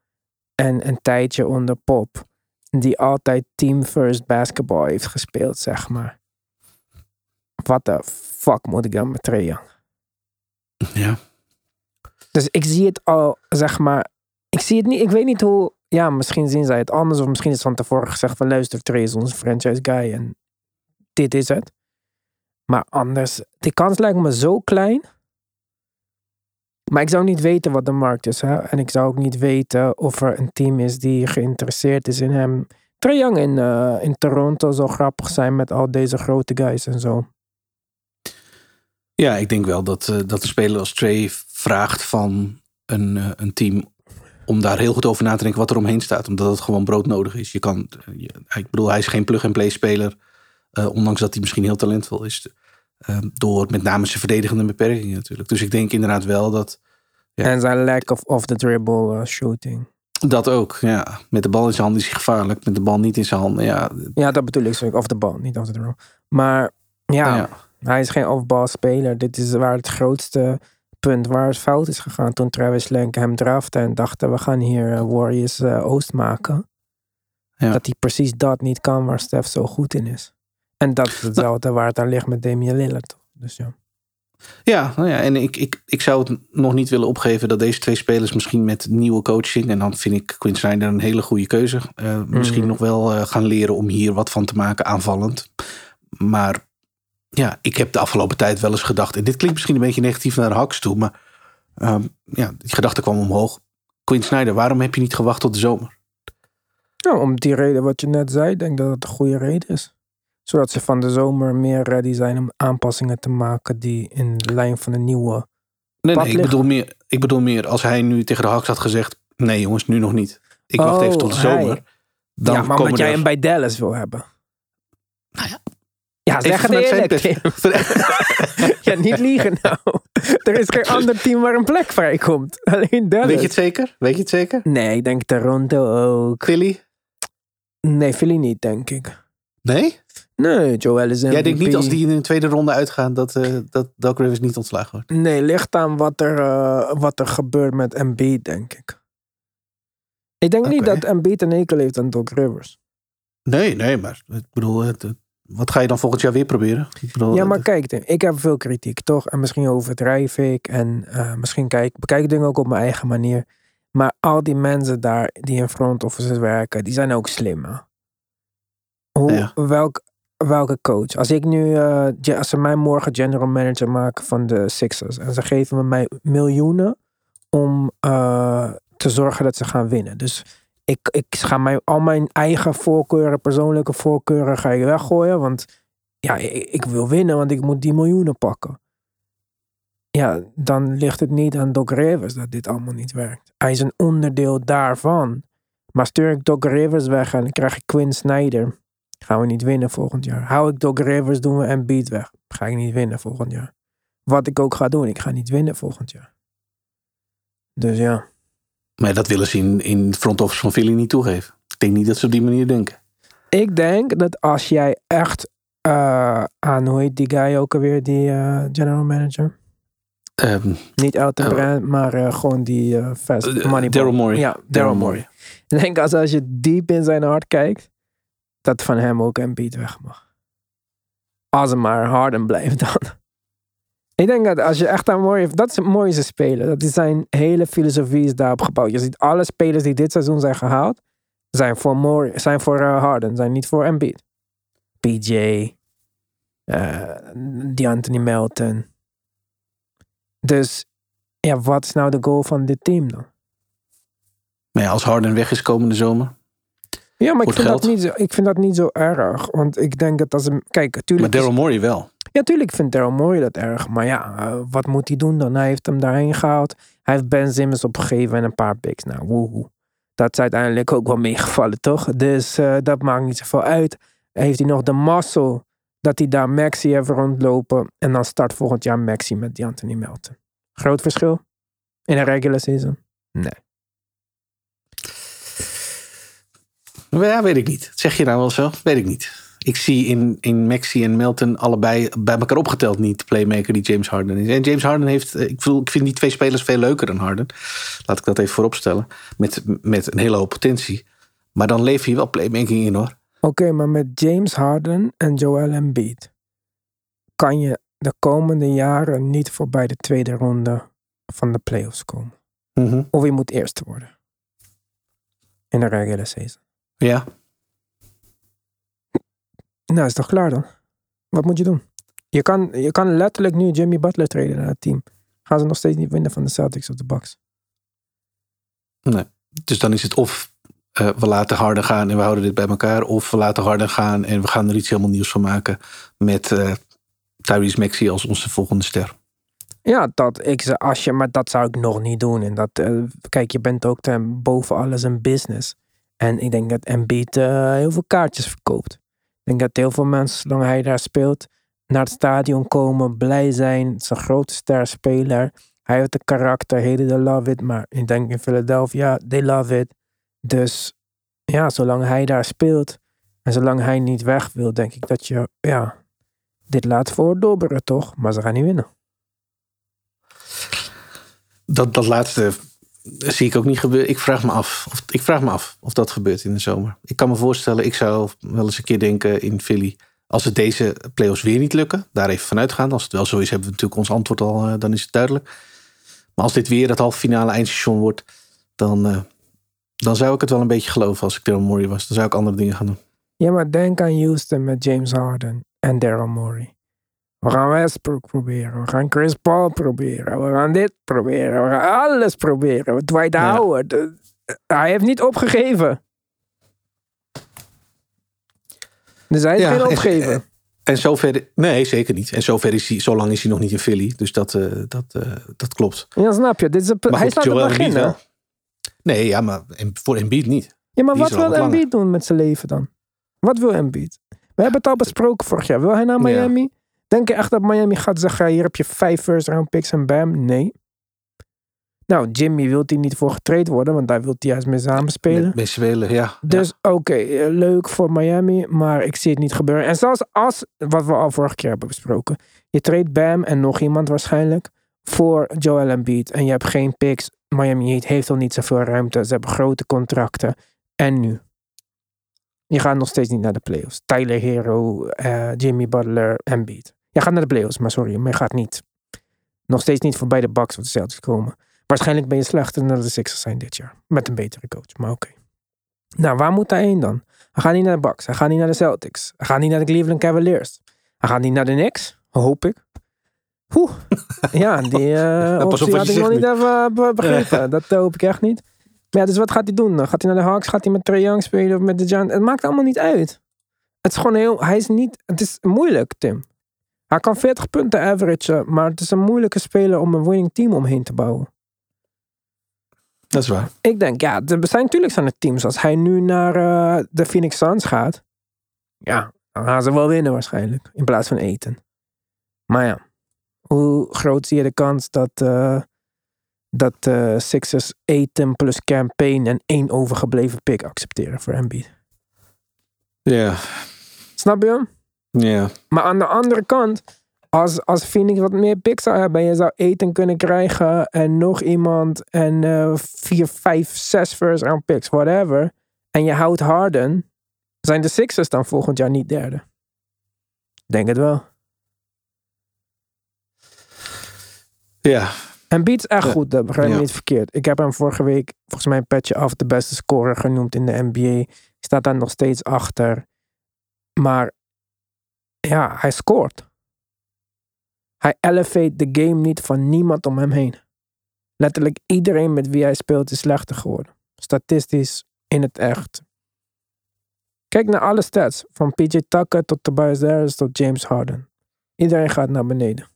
en een tijdje onder Pop, die altijd team first basketball heeft gespeeld, zeg maar. Wat de fuck moet ik dan met Trae Young? Ja. Dus ik zie het al, zeg maar. Ik zie het niet, ik weet niet hoe. Ja, misschien zien zij het anders. Of misschien is van tevoren gezegd van luister, Trae is onze franchise guy. En dit is het. Maar anders, die kans lijkt me zo klein. Maar ik zou niet weten wat de markt is. Hè? En ik zou ook niet weten of er een team is die geïnteresseerd is in hem. Trae Young in, eh, in Toronto zou grappig zijn met al deze grote guys en zo. Ja, ik denk wel dat, uh, dat een speler als Trey vraagt van een, uh, een team om daar heel goed over na te denken wat er omheen staat. Omdat het gewoon broodnodig is. Je kan, ik bedoel, hij is geen plug-and-play speler. Ondanks dat hij misschien heel talentvol is. Door met name zijn verdedigende beperkingen natuurlijk. Dus ik denk inderdaad wel dat... Ja, en zijn lack of off the dribble shooting. Dat ook, ja. Met de bal in zijn hand is hij gevaarlijk. Met de bal niet in zijn handen, ja. Ja, dat bedoel ik. Sorry. Of de bal, niet off the dribble. Maar ja... ja. Hij is geen off-ball speler. Dit is waar het grootste punt waar het fout is gegaan. Toen Travis Lenk hem drafte en dachten we gaan hier Warriors uh, Oost maken. Ja. Dat hij precies dat niet kan waar Steph zo goed in is. En dat is hetzelfde waar het aan ligt met Damian Lillard. Dus ja. Ja, nou ja, en ik, ik, ik zou het nog niet willen opgeven dat deze twee spelers misschien met nieuwe coaching, en dan vind ik Quinn Snyder een hele goede keuze, uh, misschien nog wel uh, gaan leren om hier wat van te maken aanvallend. Maar ja, ik heb de afgelopen tijd wel eens gedacht, en dit klinkt misschien een beetje negatief naar Haks toe, maar um, ja, die gedachte kwam omhoog. Quinn Snyder, waarom heb je niet gewacht tot de zomer? Nou, om die reden wat je net zei, ik denk dat het een goede reden is. Zodat ze van de zomer meer ready zijn om aanpassingen te maken die in de lijn van de nieuwe. Nee, nee ik, bedoel meer, ik bedoel meer als hij nu tegen de Hawks had gezegd: nee, jongens, nu nog niet. Ik wacht oh, even tot de zomer. Dan ja, maar omdat jij hem bij Dallas wil hebben. Nou ja, ja, zeg het eerlijk. ja, niet liegen nou. Er is geen ander team waar een plek vrijkomt. Alleen Dallas. Weet je het zeker? Weet je het zeker? Nee, ik denk Toronto ook. Philly? Nee, Philly niet, denk ik. Nee? Nee, Joel is MVP. Jij denkt niet als die in de tweede ronde uitgaan dat, uh, dat Doc Rivers niet ontslagen wordt? Nee, ligt aan wat er, uh, wat er gebeurt met Embiid, denk ik. Ik denk okay. niet dat Embiid een ekel heeft aan Doc Rivers. Nee, nee, maar ik bedoel, het, wat ga je dan volgend jaar weer proberen? Ik bedoel, ja, maar kijk, ik heb veel kritiek, toch? En misschien overdrijf ik. En uh, misschien kijk, bekijk dingen ook op mijn eigen manier. Maar al die mensen daar die in front offices werken, die zijn ook slim. Hè? Hoe, ja. welk, welke coach? Als ik nu, uh, als ze mij morgen general manager maken van de Sixers en ze geven me mij miljoenen om uh, te zorgen dat ze gaan winnen. Dus ik, ik ga mijn, al mijn eigen voorkeuren, persoonlijke voorkeuren, ga ik weggooien. Want ja, ik, ik, wil winnen, want ik moet die miljoenen pakken. Ja, dan ligt het niet aan Doc Rivers dat dit allemaal niet werkt. Hij is een onderdeel daarvan. Maar stuur ik Doc Rivers weg en dan krijg ik Quinn Snyder. Gaan we niet winnen volgend jaar. Hou ik Doc Rivers, doen we en beat weg. Ga ik niet winnen volgend jaar. Wat ik ook ga doen, ik ga niet winnen volgend jaar. Dus ja. Maar dat willen ze in, in het front office van Philly niet toegeven. Ik denk niet dat ze op die manier denken. Ik denk dat als jij echt uh, aan, hoe heet die guy ook alweer, die uh, general manager? Um, niet Elton uh, Brand, maar uh, gewoon die uh, fast money. Daryl Morey. Ja, Daryl Morey. Ik denk als, als je diep in zijn hart kijkt, dat van hem ook beat weg mag. Als hem maar Harden blijft dan. Ik denk dat als je echt aan mooi heeft, dat is het mooiste spelen. Dat is zijn hele filosofie is daarop gebouwd. Je ziet alle spelers die dit seizoen zijn gehaald, zijn voor, zijn voor uh, Harden, zijn niet voor Embiid. PJ, uh, die Anthony Melton. Dus ja, wat is nou de goal van dit team dan? Ja, als Harden weg is komende zomer. Ja, maar ik vind, dat niet zo, ik vind dat niet zo erg. Want ik denk dat als een. Kijk, natuurlijk. Maar Daryl Morey wel. Ja, tuurlijk vindt Daryl Morey dat erg. Maar ja, uh, wat moet hij doen dan? Hij heeft hem daarheen gehaald. Hij heeft Ben Simmons opgegeven en een paar picks. Nou, woehoe. Dat is uiteindelijk ook wel meegevallen, toch? Dus uh, dat maakt niet zoveel uit. Heeft hij nog de muscle dat hij daar Maxi heeft rondlopen. En dan start volgend jaar Maxi met die Anthony Melton. Groot verschil? In een regular season? Nee. Ja, weet ik niet. Zeg je nou wel zo? Weet ik niet. Ik zie in, in Maxi en Melton allebei bij elkaar opgeteld niet de playmaker die James Harden is. En James Harden heeft, eh, ik, voel, ik vind die twee spelers veel leuker dan Harden. Laat ik dat even vooropstellen. Met, met een hele hoop potentie. Maar dan leef je wel playmaking in hoor. Oké, maar met James Harden en Joel Embiid kan je de komende jaren niet voorbij de tweede ronde van de playoffs komen. Mhm. Of je moet eerste worden. In de regular season. Ja, Nou, is toch klaar dan? Wat moet je doen? Je kan, je kan letterlijk nu Jimmy Butler treden naar het team. Gaan ze nog steeds niet winnen van de Celtics of de Bucks? nee. Dus dan is het of eh, we laten Harden gaan en we houden dit bij elkaar. Of we laten Harden gaan en we gaan er iets helemaal nieuws van maken. Met eh Tyrese Maxey als onze volgende ster. Ja, dat, ik, als je, maar dat zou ik nog niet doen. En dat, eh, kijk, je bent ook ten, boven alles een business. En ik denk dat Embiid eh, heel veel kaartjes verkoopt. Ik denk dat heel veel mensen, zolang hij daar speelt, naar het stadion komen, blij zijn. Het is een grote sterspeler. Hij heeft een karakter, heden they love it. Maar ik denk in Philadelphia, they love it. Dus ja, zolang hij daar speelt en zolang hij niet weg wil, denk ik dat je, ja, dit laat voordobberen toch? Maar ze gaan niet winnen. Dat, dat laatste zie ik ook niet gebeuren. Ik vraag, me af, of, ik vraag me af of dat gebeurt in de zomer. Ik kan me voorstellen, ik zou wel eens een keer denken in Philly. Als het deze playoffs weer niet lukken, daar even vanuit gaan. Als het wel zo is, hebben we natuurlijk ons antwoord al, eh, dan is het duidelijk. Maar als dit weer het halve finale eindstation wordt, dan, eh, dan zou ik het wel een beetje geloven als ik Daryl Morey was. Dan zou ik andere dingen gaan doen. Ja, maar denk aan Houston met James Harden en Daryl Morey. We gaan Westbrook proberen. We gaan Chris Paul proberen. We gaan dit proberen. We gaan alles proberen. Dwight Ja. Howard. Hij heeft niet opgegeven. Dus hij heeft Ja, geen en- opgegeven. En zover, nee, zeker niet. En zover is hij, zo lang is hij nog niet in Philly. Dus dat, eh, dat, eh, dat klopt. Ja, snap je. Dit is een, Maar hij goed, staat Joel begin, wel. Nee, ja, maar voor Embiid niet. Ja, maar Die wat er wil. Embiid doen met zijn leven dan? Wat wil Embiid? We hebben het al besproken vorig jaar. Wil hij naar Ja. Denk je echt dat Miami gaat zeggen, hier heb je vijf first round picks en bam? Nee. Nou, Jimmy wil hij niet voor getraind worden, want daar wil hij juist mee samen spelen. Met, met spelen, ja. Dus oké, eh, leuk voor Miami, maar ik zie het niet gebeuren. En zelfs als, wat we al vorige keer hebben besproken, je treedt Bam en nog iemand waarschijnlijk voor Joel Embiid en je hebt geen picks. Miami Heat heeft al niet zoveel ruimte, ze hebben grote contracten. En nu? Je gaat nog steeds niet naar de playoffs. Tyler Hero, eh, Jimmy Butler, Embiid. Je gaat naar de playoffs, maar sorry, maar je gaat niet. Nog steeds niet voorbij de Bucks of de Celtics komen. Waarschijnlijk ben je slechter dan de Sixers zijn dit jaar. Met een betere coach, maar oké. Nou, waar moet hij heen dan? Hij gaat niet naar de Bucks. Hij gaat niet naar de Celtics. Hij gaat niet naar de Cleveland Cavaliers. Hij gaat niet naar de Knicks. Hoop ik. Oeh. Ja, die wat had ik nog niet even eh, be- begrepen. Dat hoop ik echt niet. Maar ja, dus wat gaat hij doen? Gaat hij naar de Hawks? Gaat hij met Trae Young spelen of met de Giants? Het maakt allemaal niet uit. Het is gewoon heel... Hij is niet... Het is moeilijk, Tim. Hij kan 40 punten averagen, maar het is een moeilijke speler om een winning team omheen te bouwen. Dat is waar. Ik denk, ja, er zijn natuurlijk zijn er teams. Als hij nu naar eh, de Phoenix Suns gaat, ja, dan gaan ze wel winnen waarschijnlijk. In plaats van eten. Maar ja, hoe groot zie je de kans dat, eh, dat eh, Sixers eten plus campaign en één overgebleven pick accepteren voor Embiid? Ja, Snap je hem? Ja. Maar aan de andere kant, als, als Phoenix wat meer picks zou hebben en je zou eten kunnen krijgen en nog iemand en eh, vier, vijf, zes first round picks, whatever. En je houdt Harden, zijn de Sixers dan volgend jaar niet derde? Denk het wel. Ja, En Beat is echt Ja. goed, dat begrijp Ja. niet verkeerd. Ik heb hem vorige week volgens mij een petje af de beste scorer genoemd in de NBA. Staat daar nog steeds achter. Maar ja, hij scoort. Hij elevate de game niet van niemand om hem heen. Letterlijk iedereen met wie hij speelt is slechter geworden. Statistisch, in het echt. Kijk naar alle stats. Van PJ Tucker tot Tobias Harris tot James Harden. Iedereen gaat naar beneden.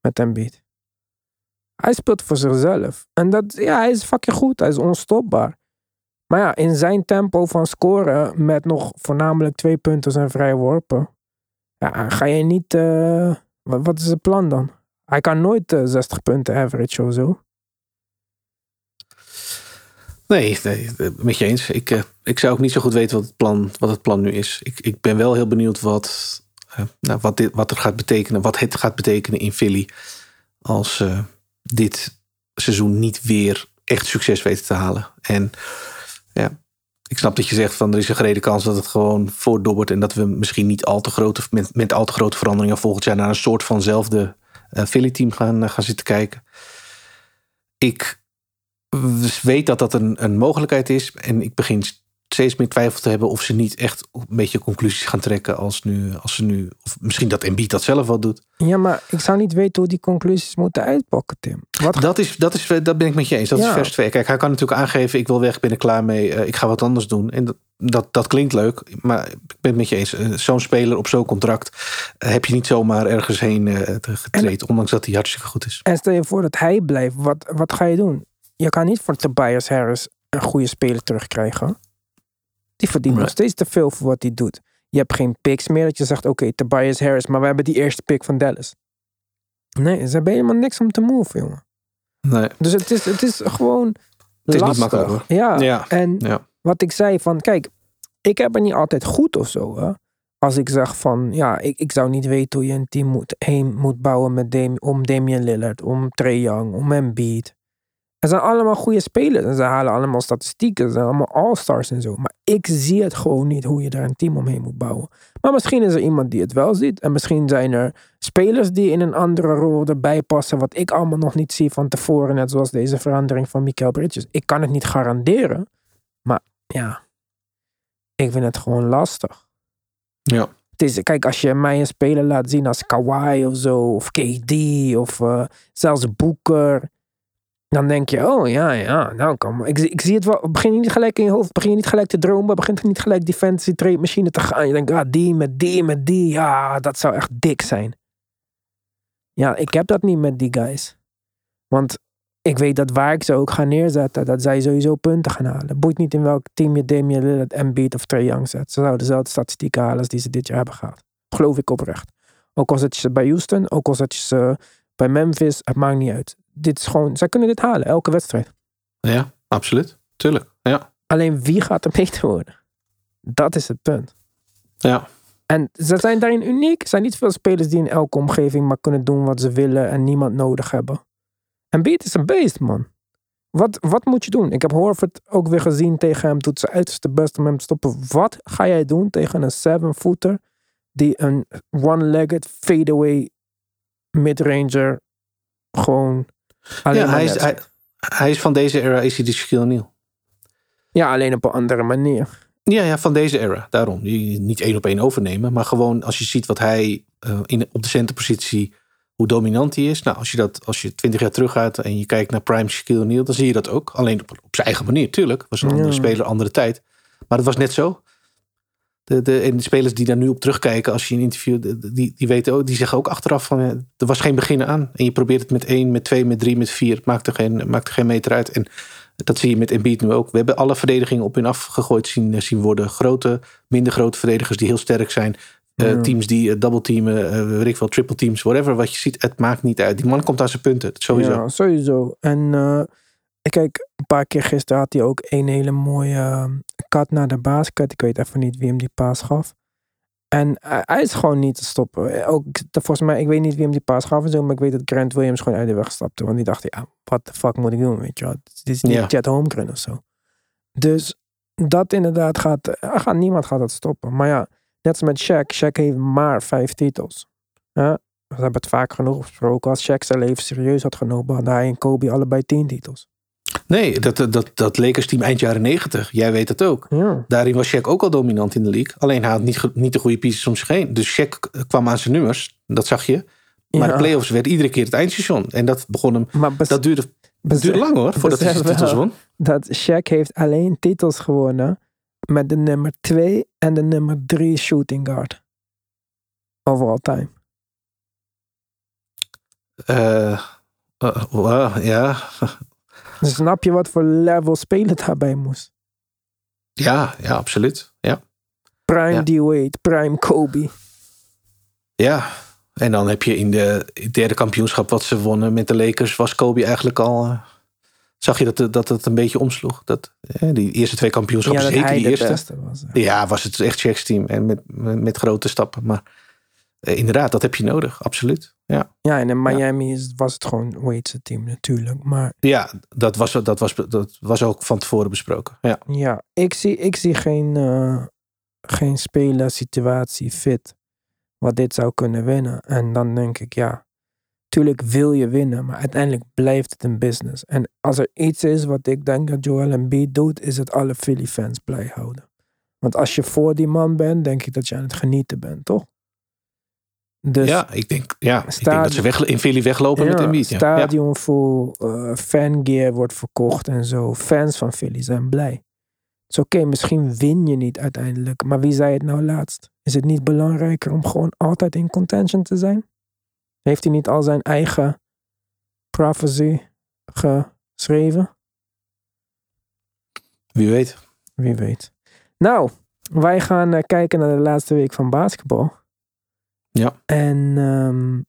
Met Embiid. Hij speelt voor zichzelf. En dat, ja, hij is fucking goed. Hij is onstopbaar. Maar ja, in zijn tempo van scoren met nog voornamelijk twee punten en vrije worpen. Ja, ga je niet... eh, wat, is het plan dan? Hij kan nooit eh, 60 punten average of zo. Nee, nee, met je eens. Ik, ik zou ook niet zo goed weten wat het plan, wat het plan nu is. Ik, ik ben wel heel benieuwd wat, nou, wat, dit, wat er gaat betekenen, wat het gaat betekenen in Philly. Als uh, dit seizoen niet weer echt succes weten te halen. En ja, ik snap dat je zegt van er is een gerede kans dat het gewoon voortdobbert. En dat we misschien niet al te grote, met, met al te grote veranderingen volgend jaar naar een soort vanzelfde Philly-team gaan, gaan zitten kijken. Ik weet dat dat een, een mogelijkheid is. En ik begin steeds meer twijfel te hebben of ze niet echt een beetje conclusies gaan trekken als, nu, als ze nu. Of misschien dat Embiid dat zelf wel doet. Ja, maar ik zou niet weten hoe die conclusies moeten uitpakken, Tim. Wat... Dat, is, dat, is, dat ben ik met je eens. Dat ja. is vers 2. Kijk, hij kan natuurlijk aangeven: ik wil weg, ben er klaar mee, uh, ik ga wat anders doen. En dat, dat, dat klinkt leuk, maar ik ben het met je eens. Uh, zo'n speler op zo'n contract uh, heb je niet zomaar ergens heen getreden, en, ondanks dat hij hartstikke goed is. En stel je voor dat hij blijft, wat, wat ga je doen? je kan niet voor Tobias Harris een goede speler terugkrijgen. Die verdient right. nog steeds te veel voor wat hij doet. Je hebt geen picks meer dat je zegt, oké, okay, Tobias Harris, maar we hebben die eerste pick van Dallas. Nee, ze hebben helemaal niks om te move, jongen. Nee. Dus het is, het is gewoon Het is lastig. niet makkelijk hoor. Ja, Ja. en Ja. wat ik zei van, kijk, ik heb er niet altijd goed of zo. Hè? Als ik zeg van, ja, ik, ik zou niet weten hoe je een team moet, heen moet bouwen met Dam- om Damian Lillard, om Trae Young, om Embiid. Er zijn allemaal goede spelers en ze halen allemaal statistieken. Ze zijn allemaal all-stars en zo. Maar ik zie het gewoon niet hoe je daar een team omheen moet bouwen. Maar misschien is er iemand die het wel ziet. En misschien zijn er spelers die in een andere rol erbij passen. Wat ik allemaal nog niet zie van tevoren. Net zoals deze verandering van Mikael Bridges. Ik kan het niet garanderen. Maar ja, ik vind het gewoon lastig. Ja. Het is, kijk, als je mij een speler laat zien als Kawhi of zo, of KD, of uh, zelfs Boeker, dan denk je, oh ja, ja, nou kan ik, ik zie het wel, begin je niet gelijk in je hoofd, begin je niet gelijk te dromen, begint er niet gelijk die fantasy trade machine te gaan. Je denkt, ah, die met die met die, ja, dat zou echt dik zijn. Ja, ik heb dat niet met die guys. Want ik weet dat waar ik ze ook ga neerzetten, dat zij sowieso punten gaan halen. Boeit niet in welk team je Damian Lillard, Embiid of Trae Young zet. Ze zouden dezelfde statistieken halen als die ze dit jaar hebben gehad. Geloof ik oprecht. Ook al zet je ze bij Houston, ook al zet je ze bij Memphis, het maakt niet uit. Dit is gewoon, zij kunnen dit halen, elke wedstrijd. Ja, absoluut. Tuurlijk. Ja. Alleen wie gaat er beter worden? Dat is het punt. Ja. En ze zijn daarin uniek. Er zijn niet veel spelers die in elke omgeving maar kunnen doen wat ze willen en niemand nodig hebben. En Beat is een beest, man. Wat, wat moet je doen? Ik heb Horford ook weer gezien tegen hem. Doet zijn uiterste best om hem te stoppen. Wat ga jij doen tegen een seven-footer die een one-legged fadeaway midranger gewoon alleen ja hij, is, hij, is van deze era, is hij de Shaquille O'Neal. Ja, alleen op een andere manier. Ja, ja, van deze era. Daarom. Die Niet één op één overnemen. Maar gewoon als je ziet wat hij uh, in, op de centerpositie, hoe dominant hij is. Nou, als je dat, als je twintig jaar terug gaat en je kijkt naar Prime Shaquille O'Neal, dan zie je dat ook. Alleen op, op zijn eigen manier, tuurlijk. Was een andere Ja. speler, andere tijd. Maar het was net zo. De, de, en de spelers die daar nu op terugkijken, als je een interview, die, die weten ook, die zeggen ook achteraf van, er was geen begin aan. En je probeert het met één, met twee, met drie, met vier. Het maakt er geen, maakt er geen meter uit. En dat zie je met Embiid nu ook. We hebben alle verdedigingen op hun afgegooid zien, zien worden. Grote, minder grote verdedigers die heel sterk zijn. Eh. Teams die uh, double teamen, eh, weet ik wel, triple teams, whatever. Wat je ziet, het maakt niet uit. Die man komt aan zijn punten, sowieso. Ja, sowieso. En kijk, een paar keer gisteren had hij ook een hele mooie eh, kat naar de basket. Ik weet even niet wie hem die paas gaf. En hij hij is gewoon niet te stoppen. Eh, Ook, volgens mij, ik weet niet wie hem die paas gaf en zo, maar ik weet dat Grant Williams gewoon uit de weg stapte. Want die dacht, ja, wat de fuck moet ik doen, weet je wel. Dit is niet Ja. Chet Holmgren of zo. Dus dat inderdaad gaat, er gaat, niemand gaat dat stoppen. Maar ja, net als met Shaq, Shaq heeft maar vijf titels. Ja, we hebben het vaak genoeg besproken. Als Shaq zijn leven serieus had genomen, hadden hij en Kobe allebei tien titels. Nee, dat, dat, dat Lakers team eind jaren negentig. Jij weet het ook. Ja. Daarin was Shaq ook al dominant in de league. Alleen hij had niet, niet de goede pieces om zich heen. Dus Shaq kwam aan zijn nummers. Dat zag je. Maar Ja. de playoffs werd iedere keer het eindstation. En dat begon hem. Dat duurde, duurde lang hoor. Voordat hij zijn titels won. dat Shaq heeft alleen titels gewonnen met de nummer 2 en de nummer 3 shooting guard. Of all time. Eh, eh, wow, ja. Dus snap je wat voor level speler daarbij moest? ja, ja, absoluut. Ja. Prime Ja. D-Wade, prime Kobe. ja. En dan heb je in de derde kampioenschap wat ze wonnen met de Lakers. Was Kobe eigenlijk al. eh, zag je dat, het- dat het een beetje omsloeg. Dat, hè, die eerste twee kampioenschappen, zeker hij die de eerste. was. Ja, was het echt Jack's team. En met, met, met grote stappen. Maar eh, inderdaad, dat heb je nodig. Absoluut. Ja, Ja, en in Miami is, was het gewoon Wade's team natuurlijk. Maar ja dat, was, dat, was, dat was ook van tevoren besproken. Ja. ja, ik zie, ik zie geen, eh geen speler situatie fit wat dit zou kunnen winnen. En dan denk ik, ja, tuurlijk wil je winnen, maar uiteindelijk blijft het een business. En als er iets is wat ik denk dat Joel Embiid doet, is het alle Philly fans blij houden. Want als je voor die man bent, denk ik dat je aan het genieten bent, toch? Dus ja, ik denk, ja, ik denk dat ze weg, in Philly weglopen met Embiid. Ja. Ja. Stadion vol, eh, fangear wordt verkocht en zo. Fans van Philly zijn blij. Het is oké, misschien win je niet uiteindelijk. Maar wie zei het nou laatst? Is het niet belangrijker om gewoon altijd in contention te zijn? Heeft hij niet al zijn eigen prophecy geschreven? Wie weet. Wie weet. Nou, wij gaan eh, kijken naar de laatste week van basketbal. Ja. En ehm,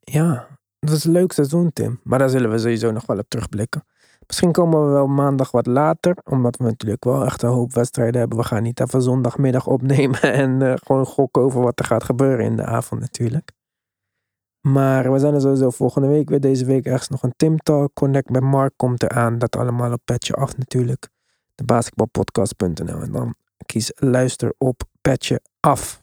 ja, dat is een leuk seizoen, Tim. Maar daar zullen we sowieso nog wel op terugblikken. Misschien komen we wel maandag wat later, omdat we natuurlijk wel echt een hoop wedstrijden hebben. We gaan niet even zondagmiddag opnemen en eh, gewoon gokken over wat er gaat gebeuren in de avond natuurlijk. Maar we zijn er sowieso volgende week weer. Deze week ergens nog een Tim Talk. Connect met Mark komt eraan. Dat allemaal op Petje Af natuurlijk. De basketbalpodcast.nl. En dan kies luister op Petje Af.